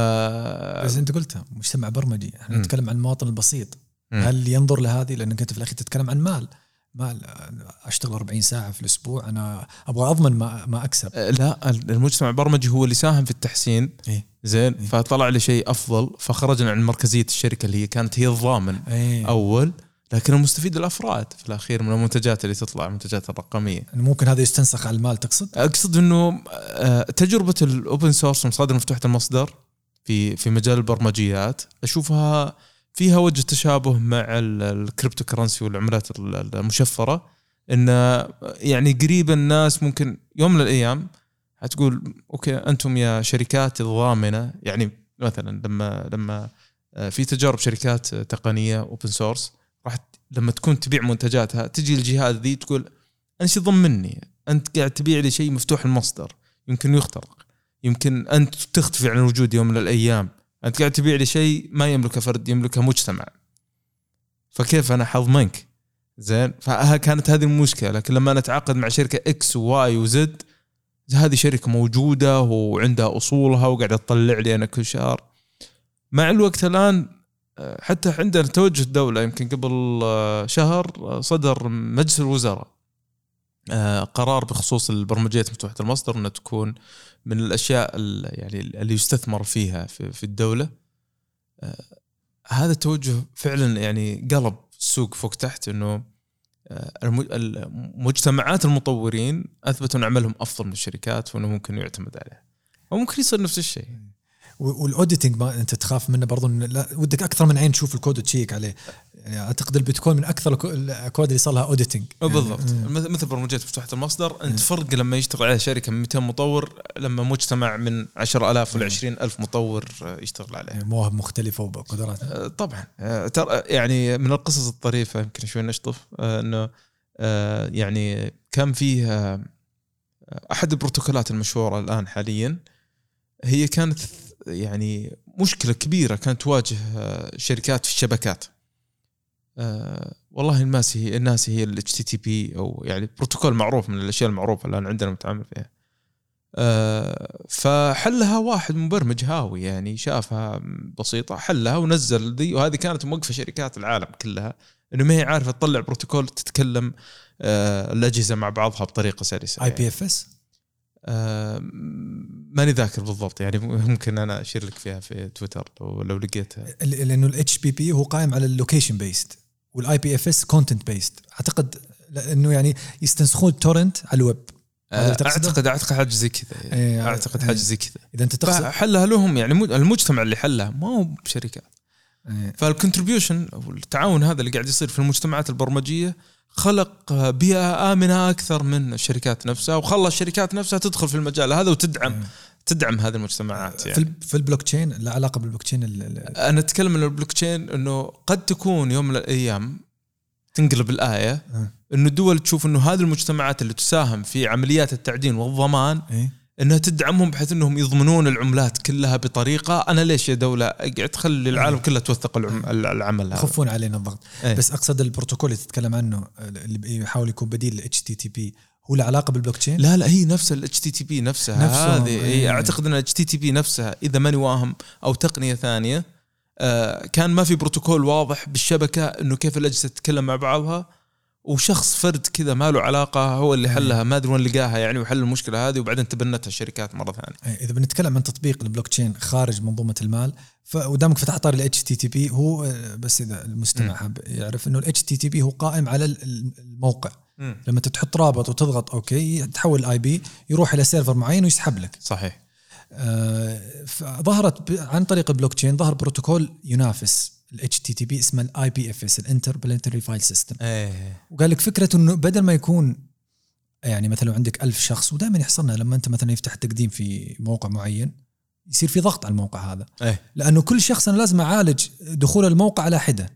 Speaker 3: بس أنت قلتها مجتمع برمجي.
Speaker 2: إحنا.
Speaker 3: نتكلم عن المواطن البسيط. هل ينظر لهذه؟ لأنك أنت في الأخير تتكلم عن مال. مال أشتغل 40 ساعة في الأسبوع أنا أبغى أضمن ما ما أكسب
Speaker 2: آه، لا المجتمع البرمجي هو اللي ساهم في التحسين
Speaker 3: إيه.
Speaker 2: زين
Speaker 3: إيه.
Speaker 2: فطلع لي شيء أفضل فخرجنا عن مركزية الشركة اللي هي كانت هي الضامن
Speaker 3: إيه
Speaker 2: أول لكن المستفيد الأفراد في الأخير من المنتجات اللي تطلع المنتجات الرقمية
Speaker 3: إنه ممكن هذا يستنسخ على المال تقصد؟
Speaker 2: أقصد إنه آه، تجربة ال open source مصادر مفتوحة المصدر في في مجال البرمجيات أشوفها فيها وجه تشابه مع ال- ال cryptocurrency والعملات ال- المشفرة إن يعني قريبا الناس ممكن يوم من الأيام هتقول okay أنتم يا شركات الضامنة. يعني مثلا لما لما آه، في تجارب شركات تقنية open source راح لما تكون تبيع منتجاتها تجي الجهات ذي تقول أنا إيش يضمنّي؟ أنت قاعد تبيع لي شيء مفتوح المصدر يمكن يخترق. يمكن أنت تختفي عن الوجود يوم من الأيام. أنت قاعد تبيع لي شيء ما يملكه فرد يملكه مجتمع. فكيف أنا حضمنك زين؟ فكانت هذه المشكلة. لكن لما نتعاقد مع شركة إكس وواي وزد هذه شركة موجودة وعندها أصولها وقاعدة تطلع لي أنا كل شهر. مع الوقت الآن حتى عندنا توجه الدولة يمكن قبل آه، شهر آه، صدر مجلس الوزراء آه، قرار بخصوص البرمجيات مفتوحة المصدر إنها تكون من الأشياء ال- يعني اللي يستثمر فيها في, في الدولة. آه، هذا التوجه فعلا يعني قلب السوق فوق تحت إنه آه، الم- المجتمعات المطورين أثبتوا إن عملهم أفضل من الشركات وإنه ممكن يعتمد عليه وممكن يصير نفس الشيء.
Speaker 3: وال auditing ما أنت تخاف منه برضو إن لا ودك أكثر من عين تشوف الكود وتشيك عليه. يعني أعتقد البيتكوين من أكثر الكود اللي صار لها auditing
Speaker 2: بالضبط. مثل مثل برمجيات مفتوحة المصدر أنت فرق لما يشتغل عليها شركة من 200 مطور لما مجتمع من 10000 ولا 20000 مطور آه، يشتغل عليه.
Speaker 3: مواهب مختلفة وقدرات
Speaker 2: آه، طبعا. آه، ترى يعني من القصص الطريفة يمكن شوي نشطف آه، إنه آه، يعني كان فيه آه، أحد البروتوكولات المشهورة الآن حاليا هي كانت يعني مشكلة كبيرة كانت تواجه آه، شركات في الشبكات. آه، والله الناس هي الناس هي ال HTTP أو يعني بروتوكول معروف من الأشياء المعروفة الان عندنا متعامل فيها. آه، فحلها واحد مبرمج هاوي يعني شافها بسيطة حلها ونزل ذي وهذه كانت موقفه شركات العالم كلها إنه ما هي عارفة تطلع بروتوكول تتكلم آه، الأجهزة مع بعضها
Speaker 3: بطريقة سلسة IPFS
Speaker 2: آه، ماني ذاكر بالضبط يعني ممكن أنا أشير لك فيها في تويتر لو, لو لقيتها.
Speaker 3: لأنه ال HTTP هو قائم على ال location based وال IPFS content based أعتقد انه يعني يستنسخون ال torrent على الويب
Speaker 2: آه،؟ اعتقد أعتقد حاجة زي كذا
Speaker 3: إيه، أعتقد.
Speaker 2: حاجة زي كذا
Speaker 3: إذا أنت تقصد
Speaker 2: حلها لهم يعني المجتمع اللي حلها ما هو بشركات
Speaker 3: إيه.
Speaker 2: فال contribution أو التعاون هذا اللي قاعد يصير في المجتمعات البرمجية خلق بيئة آمنة أكثر من الشركات نفسها وخلى الشركات نفسها تدخل في المجال هذا وتدعم
Speaker 3: إيه.
Speaker 2: تدعم هذه المجتمعات يعني.
Speaker 3: في ال- في البلوك تشين له علاقه بالبلوك تشين
Speaker 2: أنا أتكلم عن البلوك تشين إنه قد تكون يوم من الأيام تنقلب الآية
Speaker 3: آه.
Speaker 2: إنه الدول تشوف إنه هذه المجتمعات اللي تساهم في عمليات التعدين والضمان
Speaker 3: إيه؟
Speaker 2: إنها تدعمهم بحيث إنهم يضمنون العملات كلها بطريقة أنا ليش يا دولة أقعد تخلي العالم كله توثق العم- العمل هذا
Speaker 3: يخفون علينا الضغط
Speaker 2: إيه.
Speaker 3: بس أقصد البروتوكول اللي تتكلم عنه اللي يحاول يكون بديل ل H له علاقة بالبلوك تشين
Speaker 2: لا لا هي نفس ال HTTP نفسها.
Speaker 3: نفسه،
Speaker 2: هذه
Speaker 3: إيه.
Speaker 2: هي أعتقد إن ال HTTP نفسها إذا ماني واهم أو تقنية ثانية آه، كان ما في بروتوكول واضح بالشبكة إنه كيف الأجهزة تتكلم مع بعضها وشخص فرد كذا ما له علاقة هو اللي حلها ما أدري وين لقاها يعني وحل المشكلة هذه وبعدين تبنتها الشركات مرة ثانية.
Speaker 3: إيه، إذا بنتكلم عن تطبيق البلوك تشين خارج منظومة المال فقدامك فتحت طاري ال HTTP هو آه، بس إذا المستمع حاب يعرف إنه ال HTTP هو قائم على ال- لما تحط رابط وتضغط okay تحول ال IP يروح إلى server معين ويسحب لك.
Speaker 2: صحيح.
Speaker 3: آه، فظهرت ب- عن طريق البلوك تشين ظهر بروتوكول ينافس ال HTTP اسمه ال IPFS ال InterPlanetary File
Speaker 2: System
Speaker 3: وقال لك فكرة إنه بدل ما يكون يعني مثلا لو عندك ألف شخص ودائما يحصلنا لما أنت مثلا يفتح تقديم في موقع معين يصير في ضغط على الموقع هذا.
Speaker 2: إيه.
Speaker 3: لأنه كل شخص أنا لازم أعالج دخول الموقع على حدة.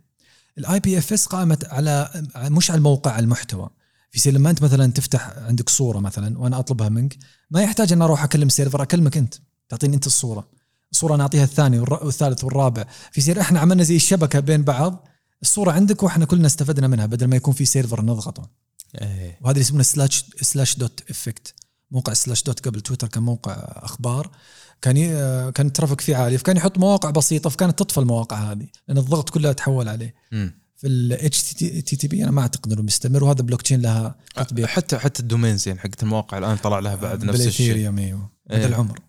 Speaker 3: ال IPFS قائمة على مش على الموقع على المحتوى. في يصير لما أنت مثلا تفتح عندك صورة مثلا وأنا أطلبها منك ما يحتاج أن أروح أكلم server أكلمك أنت تعطيني أنت الصورة. الصورة أنا أعطيها الثاني والثالث والرابع. في يصير إحنا عملنا زي الشبكه بين بعض. الصورة عندك وإحنا كلنا استفدنا منها بدل ما يكون في server نضغطه.
Speaker 2: إيه.
Speaker 3: وهذا اللي يسمونه slash Slashdot effect موقع Slashdot قبل تويتر كان موقع أخبار. كان ي... كان ال traffic فيه عالي فكان يحط مواقع بسيطة فكانت تطفى المواقع هذه لأن الضغط كله تحول عليه.
Speaker 2: مم.
Speaker 3: ف TP أنا ما أعتقد إنه مستمر وهذا بلوك تشين لها تطبيق
Speaker 2: حتى حتى ال domains يعني حقت المواقع الآن طلع لها بعد نفس الشيء
Speaker 3: إيوه
Speaker 2: إيه.
Speaker 3: مدى العمر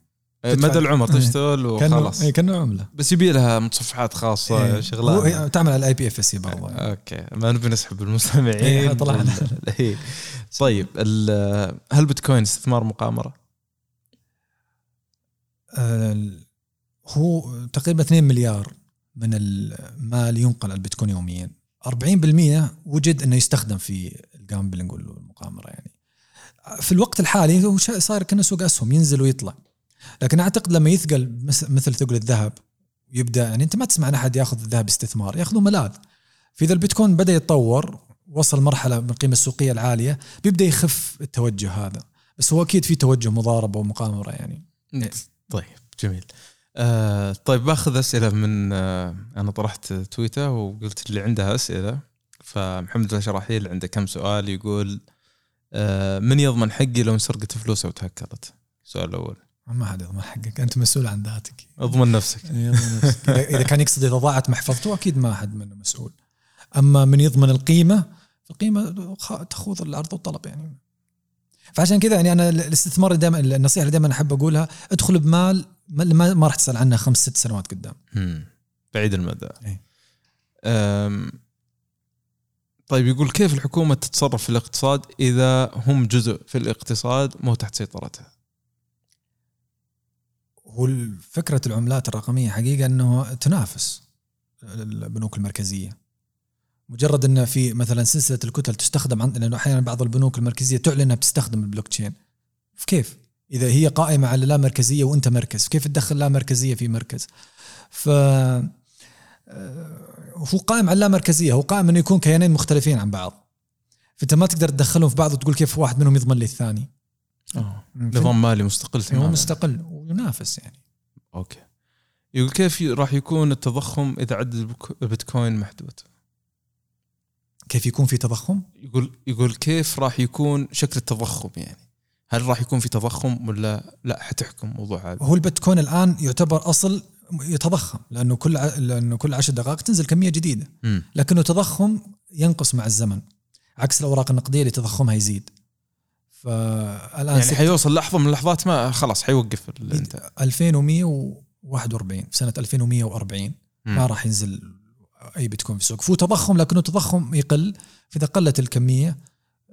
Speaker 2: إيه، مدى العمر
Speaker 3: إيه.
Speaker 2: تشتغل
Speaker 3: كانه
Speaker 2: وخلاص
Speaker 3: إيه كأنه عملة
Speaker 2: بس يبي لها متصفحات خاصة
Speaker 3: إيه. هو هي تعمل على ال IPFS برضه
Speaker 2: okay ما نبي نسحب المستمعين
Speaker 3: إيه، طلعنا. *laughs*
Speaker 2: إيه. طيب ال- هل بيتكوين استثمار
Speaker 3: مقامرة؟ هو تقريبا 2 مليار من المال ينقل على البيتكوين يوميا 40% وجد إنه يستخدم في الجامبلينج والمقامره يعني. في الوقت الحالي هو صار كأنه سوق أسهم ينزل ويطلع. لكن أعتقد لما يثقل مثل ثقل الذهب يبدأ يعني أنت ما تسمع عن أحد يأخذ الذهب استثمار يأخذه ملاذ. فإذا البيتكوين بدأ يتطور وصل مرحلة من القيمه السوقية العالية بيبدأ يخف التوجه هذا. بس هو أكيد في توجه مضاربة ومقامرة يعني.
Speaker 2: طيب جميل. آه طيب باخذ أسئلة من آه أنا طرحت تويتر وقلت اللي عنده أسئلة. فمحمد الشراحيل عنده كم سؤال يقول آه من يضمن حقي لو انسرقت فلوسه وتهكرت؟ السؤال الأول.
Speaker 3: ما حد يضمن حقك أنت مسؤول عن ذاتك.
Speaker 2: أضمن نفسك.
Speaker 3: اذا إذا كان يقصد إذا ضاعت محفظته أكيد ما احد منه مسؤول. أما من يضمن القيمة القيمة تخوض العرض والطلب يعني. فعشان كذا يعني أنا الاستثمار دائما النصيحة اللي دائما أحب أقولها ادخل بمال ما- ما, ما راح تسأل عنه خمس ست سنوات قدام.
Speaker 2: بعيد المدى
Speaker 3: إيه.
Speaker 2: طيب يقول كيف الحكومة تتصرف في الاقتصاد إذا هم جزء في الاقتصاد مو تحت سيطرتها
Speaker 3: هو فكره العملات الرقمية حقيقة إنه تنافس البنوك المركزية مجرد إن في مثلا سلسلة الكتل تستخدم عن لأنه أحيانا بعض البنوك المركزية تعلن إنها بتستخدم البلوك تشين كيف؟ إذا هي قائمة على لا مركزية وأنت مركز. كيف تدخل لا مركزية في مركز؟ ف آه، هو قائم على لا مركزية. هو قائم إنه يكون كيانين مختلفين عن بعض. فأنت ما تقدر تدخلهم في بعض وتقول كيف واحد منهم يضمن للثاني
Speaker 2: نظام مالي مستقل
Speaker 3: هو
Speaker 2: تماما.
Speaker 3: مستقل وينافس يعني.
Speaker 2: أوكي. يقول كيف راح يكون التضخم إذا عدد البيتكوين محدود؟
Speaker 3: كيف يكون في تضخم؟
Speaker 2: يقول يقول كيف راح يكون شكل التضخم يعني؟ هل راح يكون في تضخم ولا لا؟ حتحكم موضوع هذا.
Speaker 3: هو البيتكوين الآن يعتبر أصل يتضخم لأنه كل ع- لأنه كل عشر دقائق تنزل كمية
Speaker 2: جديدة.
Speaker 3: لكنه تضخم ينقص مع الزمن عكس الأوراق النقدية اللي تضخمها يزيد. فالآن
Speaker 2: يعني حيوصل لحظة من اللحظات ما خلاص حيوقف الانتاج
Speaker 3: 2141 في سنة 2140 ما راح ينزل أي بيتكوين في السوق. فهو تضخم لكنه تضخم يقل فإذا قلت الكمية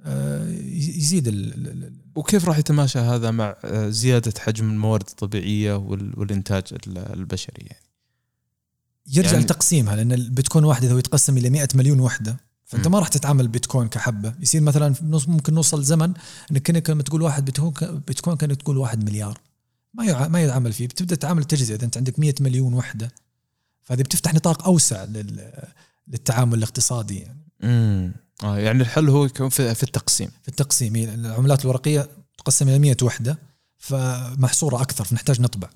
Speaker 3: آه، يزيد ال- ال- ال-
Speaker 2: وكيف راح يتماشى هذا مع آه، زيادة حجم الموارد الطبيعية وال- والإنتاج ال- البشري يعني؟
Speaker 3: يرجع
Speaker 2: يعني-
Speaker 3: لتقسيمها لأن البيتكوين واحد إذا هو يتقسم إلى 100 مليون وحدة
Speaker 2: فأنت.
Speaker 3: ما راح تتعامل بيتكوين كحبة. يصير مثلا ممكن نوصل زمن إنك لما تقول واحد بيتكوين بيتكوين كأنك تقول واحد مليار. ما يع- ما يتعامل فيه. بتبدأ تتعامل تجزئه إذا أنت عندك 100 مليون وحدة فهذه بتفتح نطاق أوسع لل للتعامل الاقتصادي يعني.
Speaker 2: امم آه يعني الحل هو يكون في, في التقسيم.
Speaker 3: في التقسيم هي العملات الورقية تقسم إلى 100 وحدة فمحصورة أكثر فنحتاج نطبع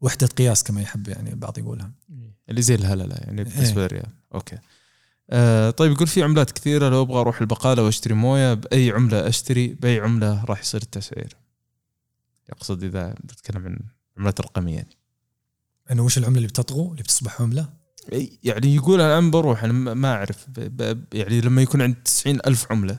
Speaker 3: وحدة قياس كما يحب يعني البعض يقولها.
Speaker 2: اللي زي الهللة يعني
Speaker 3: إيه.
Speaker 2: بالنسبة للريال أوكي. آه طيب يقول في عملات كثيرة لو أبغى أروح البقالة وأشتري موية بأي عملة أشتري بأي عملة راح يصير التسعير؟ يقصد إذا بتكلم عن العملات الرقميه يعني.
Speaker 3: انه وش العملة اللي بتطغو اللي بتصبح
Speaker 2: عملة؟ يعني يقول أنا الآن بروح أنا ما أعرف يعني لما يكون عند 90 ألف عملة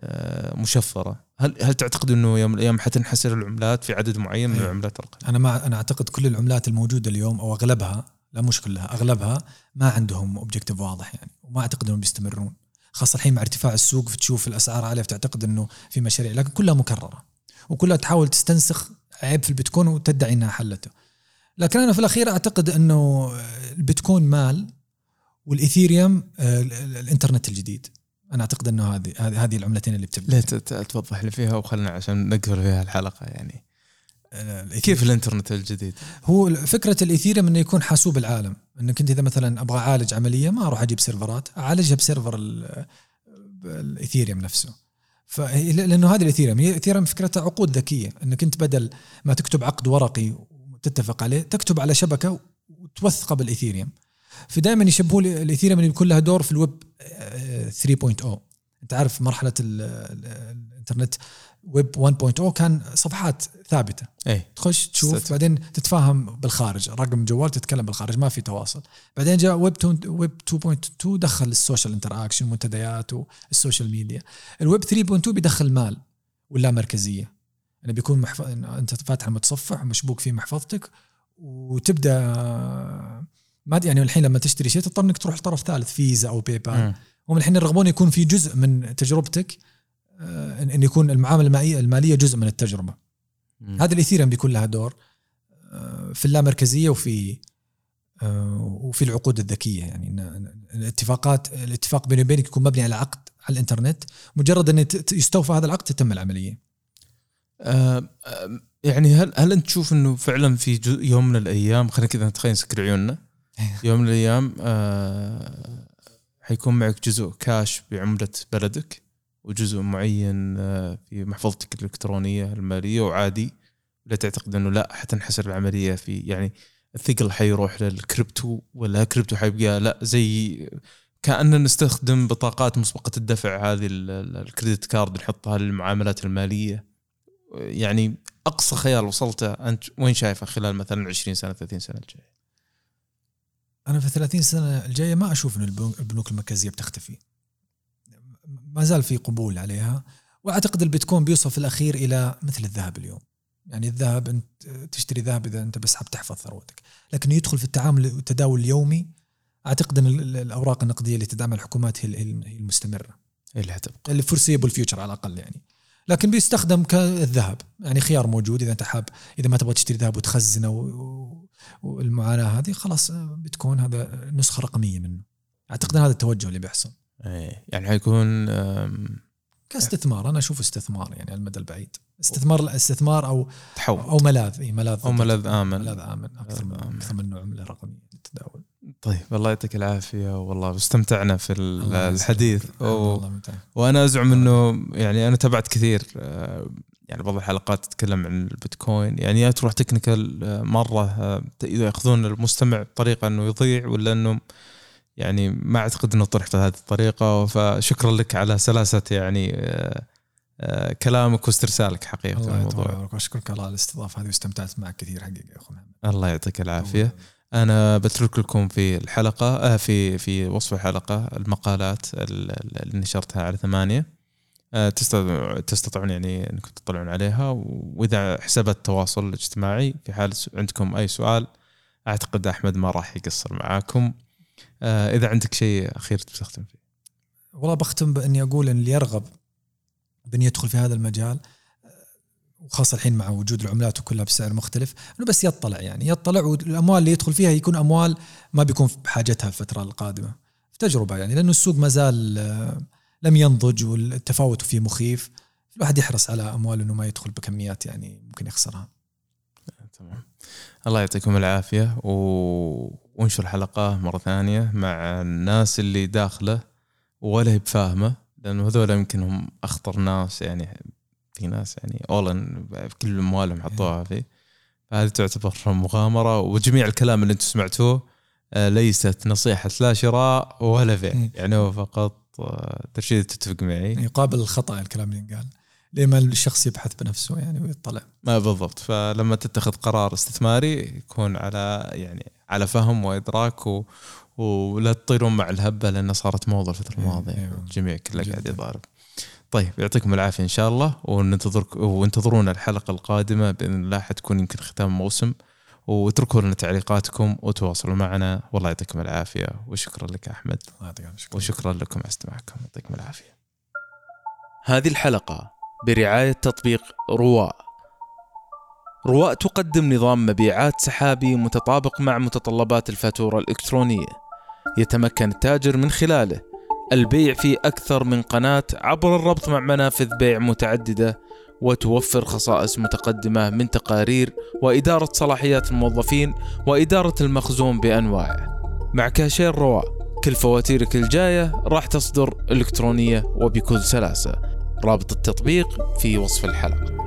Speaker 2: آه، مشفرة هل هل تعتقد إنه يوم من الأيام حتنحسر العملات في عدد معين من. العملات الرقميه؟
Speaker 3: أنا ما أنا أعتقد كل العملات الموجودة اليوم أو أغلبها لا مش كلها أغلبها ما عندهم objective واضح يعني وما أعتقد إنهم بيستمرون خاصة الحين مع ارتفاع السوق فتشوف الأسعار عالية فتعتقد إنه في مشاريع لكن كلها مكررة وكلها تحاول تستنسخ عيب في البيتكوين وتدعي إنها حلته لكن أنا في الأخير أعتقد أنه البيتكوين مال والإيثيريوم آه، ال- ال- الإنترنت الجديد. أنا أعتقد أنه هذه هذه العملتين اللي بتبدا
Speaker 2: ليه توضح لي فيها وخلنا عشان نقفل فيها الحلقة يعني.
Speaker 3: آه،
Speaker 2: كيف الإنترنت الجديد؟
Speaker 3: هو فكرة الإيثيريوم إنه يكون حاسوب العالم. إنك أنت إذا مثلا أبغى أعالج عملية ما أروح أجيب سيرفرات أعالجها ب server ال- الإيثيريوم نفسه. فهي- لأنه هذه الإيثيريوم هي الايثيريوم فكرتها عقود ذكية. إنك أنت بدل ما تكتب عقد ورقي وتتفق عليه تكتب على شبكة وتوثقه بالإيثيريوم. فدائما يشبهوا الإيثيريوم اللي بيكون لها دور في الويب آه، 3.0 أنت عارف مرحلة ال- ال- الإنترنت ويب 1.0 كان صفحات ثابتة.
Speaker 2: اي
Speaker 3: تخش تشوف
Speaker 2: site.
Speaker 3: بعدين تتفاهم بالخارج. رقم جوال تتكلم بالخارج ما في تواصل. بعدين جاء ويب 2 ويب 2.2 دخل ال social interaction المنتديات وال social media. الويب 3.2 بيدخل مال ولا مركزية. يعني بيكون محف... أنت فاتح المتصفح ومشبوك فيه محفظتك وتبدأ ما يعني الحين لما تشتري شيء تضطر إنك تروح لطرف ثالث فيزا أو باي بال. هم الحين يرغبون يكون في جزء من تجربتك آه، ان يكون المعامله الماليه المالية جزء من التجربة.
Speaker 2: مم.
Speaker 3: هذا الإيثيريوم بيكون لها دور آه، في اللامركزية وفي آه، وفي العقود الذكية. يعني الاتفاقات الاتفاق بيني وبينك يكون مبني على عقد على الإنترنت. مجرد إن يستوفى هذا العقد تتم
Speaker 2: العملية. يعني هل هل أنت تشوف إنه فعلا في يوم من الأيام خلينا كذا نتخيل نسكر عيوننا *laughs* يوم من الأيام آه، حيكون معك جزء كاش بعملة بلدك وجزء معين آه، في محفظتك الإلكترونية المالية وعادي لا تعتقد إنه لا حتنحسر العملية في يعني الثقل حيروح للكريبتو ولا كريبتو حيبقى لا زي كأننا نستخدم بطاقات مسبقة الدفع هذه ال- ال- ال credit card نحطها للمعاملات المالية. يعني أقصى خيال وصلته أنت وين شايفه خلال مثلا 20 سنة 30 سنة الجاية؟
Speaker 3: أنا في 30 سنة الجاية ما أشوف إن البنوك- المركزية بتختفي. ما زال في قبول عليها وأعتقد البيتكوين بيوصل في الأخير إلى مثل الذهب اليوم. يعني الذهب أنت تشتري ذهب إذا أنت بس حاب تحفظ ثروتك. لكن يدخل في التعامل والتداول اليومي أعتقد إن ال- ال- الأوراق النقدية اللي تدعمها الحكومات هي ال- هي
Speaker 2: المستمرة. اللي حتبقى
Speaker 3: اللي foreseeable future على الأقل يعني. لكن بيستخدم كالذهب. يعني خيار موجود إذا أنت حاب إذا ما تبغى تشتري ذهب وتخزنه و- والمعاناة هذه خلاص بتكون هذا نسخة رقمية منه. أعتقد هذا التوجه اللي بيحصل.
Speaker 2: إيه يعني حيكون
Speaker 3: كاستثمار أنا أشوف استثمار يعني على المدى البعيد. استثمار استثمار أو
Speaker 2: تحول.
Speaker 3: أو ملاذ اي ملاذ
Speaker 2: أو ملاذ آمن.
Speaker 3: ملاذ آمن أكثر من. أكثر منه عمله رقميه للتداول.
Speaker 2: طيب الله يعطيك العافية والله استمتعنا في
Speaker 3: الله.
Speaker 2: الحديث. و-. وأنا أزعم إنه يعني أنا تابعت كثير آه، يعني بعض الحلقات تتكلم عن البيتكوين. يعني يا تروح تكنيكال آه، مرة آه، إذا يأخذون المستمع بطريقة إنه يضيع ولا إنه يعني ما أعتقد إنه طرح بهذه الطريقة. فشكرا لك على سلاسة يعني كلامك واسترسالك حقيقة
Speaker 3: الله
Speaker 2: الموضوع.
Speaker 3: عمرك وأشكرك على الاستضافة هذه واستمتعت معك كثير حقيقة يا أخو محمد.
Speaker 2: الله يعطيك العافية. أنا بترك لكم في الحلقة آه في في وصف الحلقة المقالات ال- ال- اللي نشرتها على ثمانية. آه تستطيع- تستطيعون يعني أنكم تطلعون عليها وإذا حسابات التواصل الاجتماعي في حال عندكم أي سؤال أعتقد أحمد ما راح يقصر معاكم. آه إذا عندك شيء أخير تختم فيه.
Speaker 3: والله بختم بأني أقول إن اللي يرغب بأن يدخل في هذا المجال وخاصة الحين مع وجود العملات وكلها بسعر مختلف إنه بس يطلع يعني يطلع والأموال اللي يدخل فيها يكون أموال ما بيكون بحاجتها الفترة القادمة. في تجربة يعني لأنه السوق ما زال آه، لم ينضج والتفاوت فيه مخيف. الواحد يحرص على امواله إنه ما يدخل بكميات يعني ممكن يخسرها.
Speaker 2: تمام. الله يعطيكم العافية و... وانشر الحلقة مرة ثانية مع الناس اللي داخله ولا هي بفاهمة لأنه هذول يمكن هم أخطر ناس يعني في ناس يعني اولن كل اموالهم حطوها فيه. فهذه تعتبر مغامرة وجميع الكلام اللي أنتم سمعتوه آه، ليست نصيحة لا شراء ولا بيع.
Speaker 3: مم.
Speaker 2: يعني هو فقط آه، ترشيد تتفق معي.
Speaker 3: يقابل الخطأ الكلام اللي قال لما الشخص يبحث بنفسه يعني ويطلع.
Speaker 2: ما بالضبط. فلما تتخذ قرار استثماري يكون على يعني على فهم وإدراك و... ولا تطيرون مع الهبة لانها صارت موضة الفترة
Speaker 3: إيه،
Speaker 2: الماضية.
Speaker 3: إيه.
Speaker 2: الجميع كله قاعد. يضارب. طيب يعطيكم العافية إن شاء الله وننتظرك وانتظرونا الحلقة القادمة بإذن الله حتكون يمكن ختام موسم واتركوا لنا تعليقاتكم وتواصلوا معنا والله يعطيكم العافية وشكرا لك أحمد
Speaker 3: الله يعطيك العافية.
Speaker 2: وشكرا لكم على استماعكم يعطيكم العافية
Speaker 4: هذه الحلقة برعاية تطبيق رواء. رواء تقدم نظام مبيعات سحابي متطابق مع متطلبات الفاتورة الإلكترونية. يتمكن التاجر من خلاله البيع في أكثر من قناة عبر الربط مع منافذ بيع متعددة وتوفر خصائص متقدمة من تقارير وإدارة صلاحيات الموظفين وإدارة المخزون بأنواعه. مع كاشير رواء كل فواتيرك الجاية راح تصدر إلكترونية وبكل سلاسة رابط التطبيق في وصف الحلقة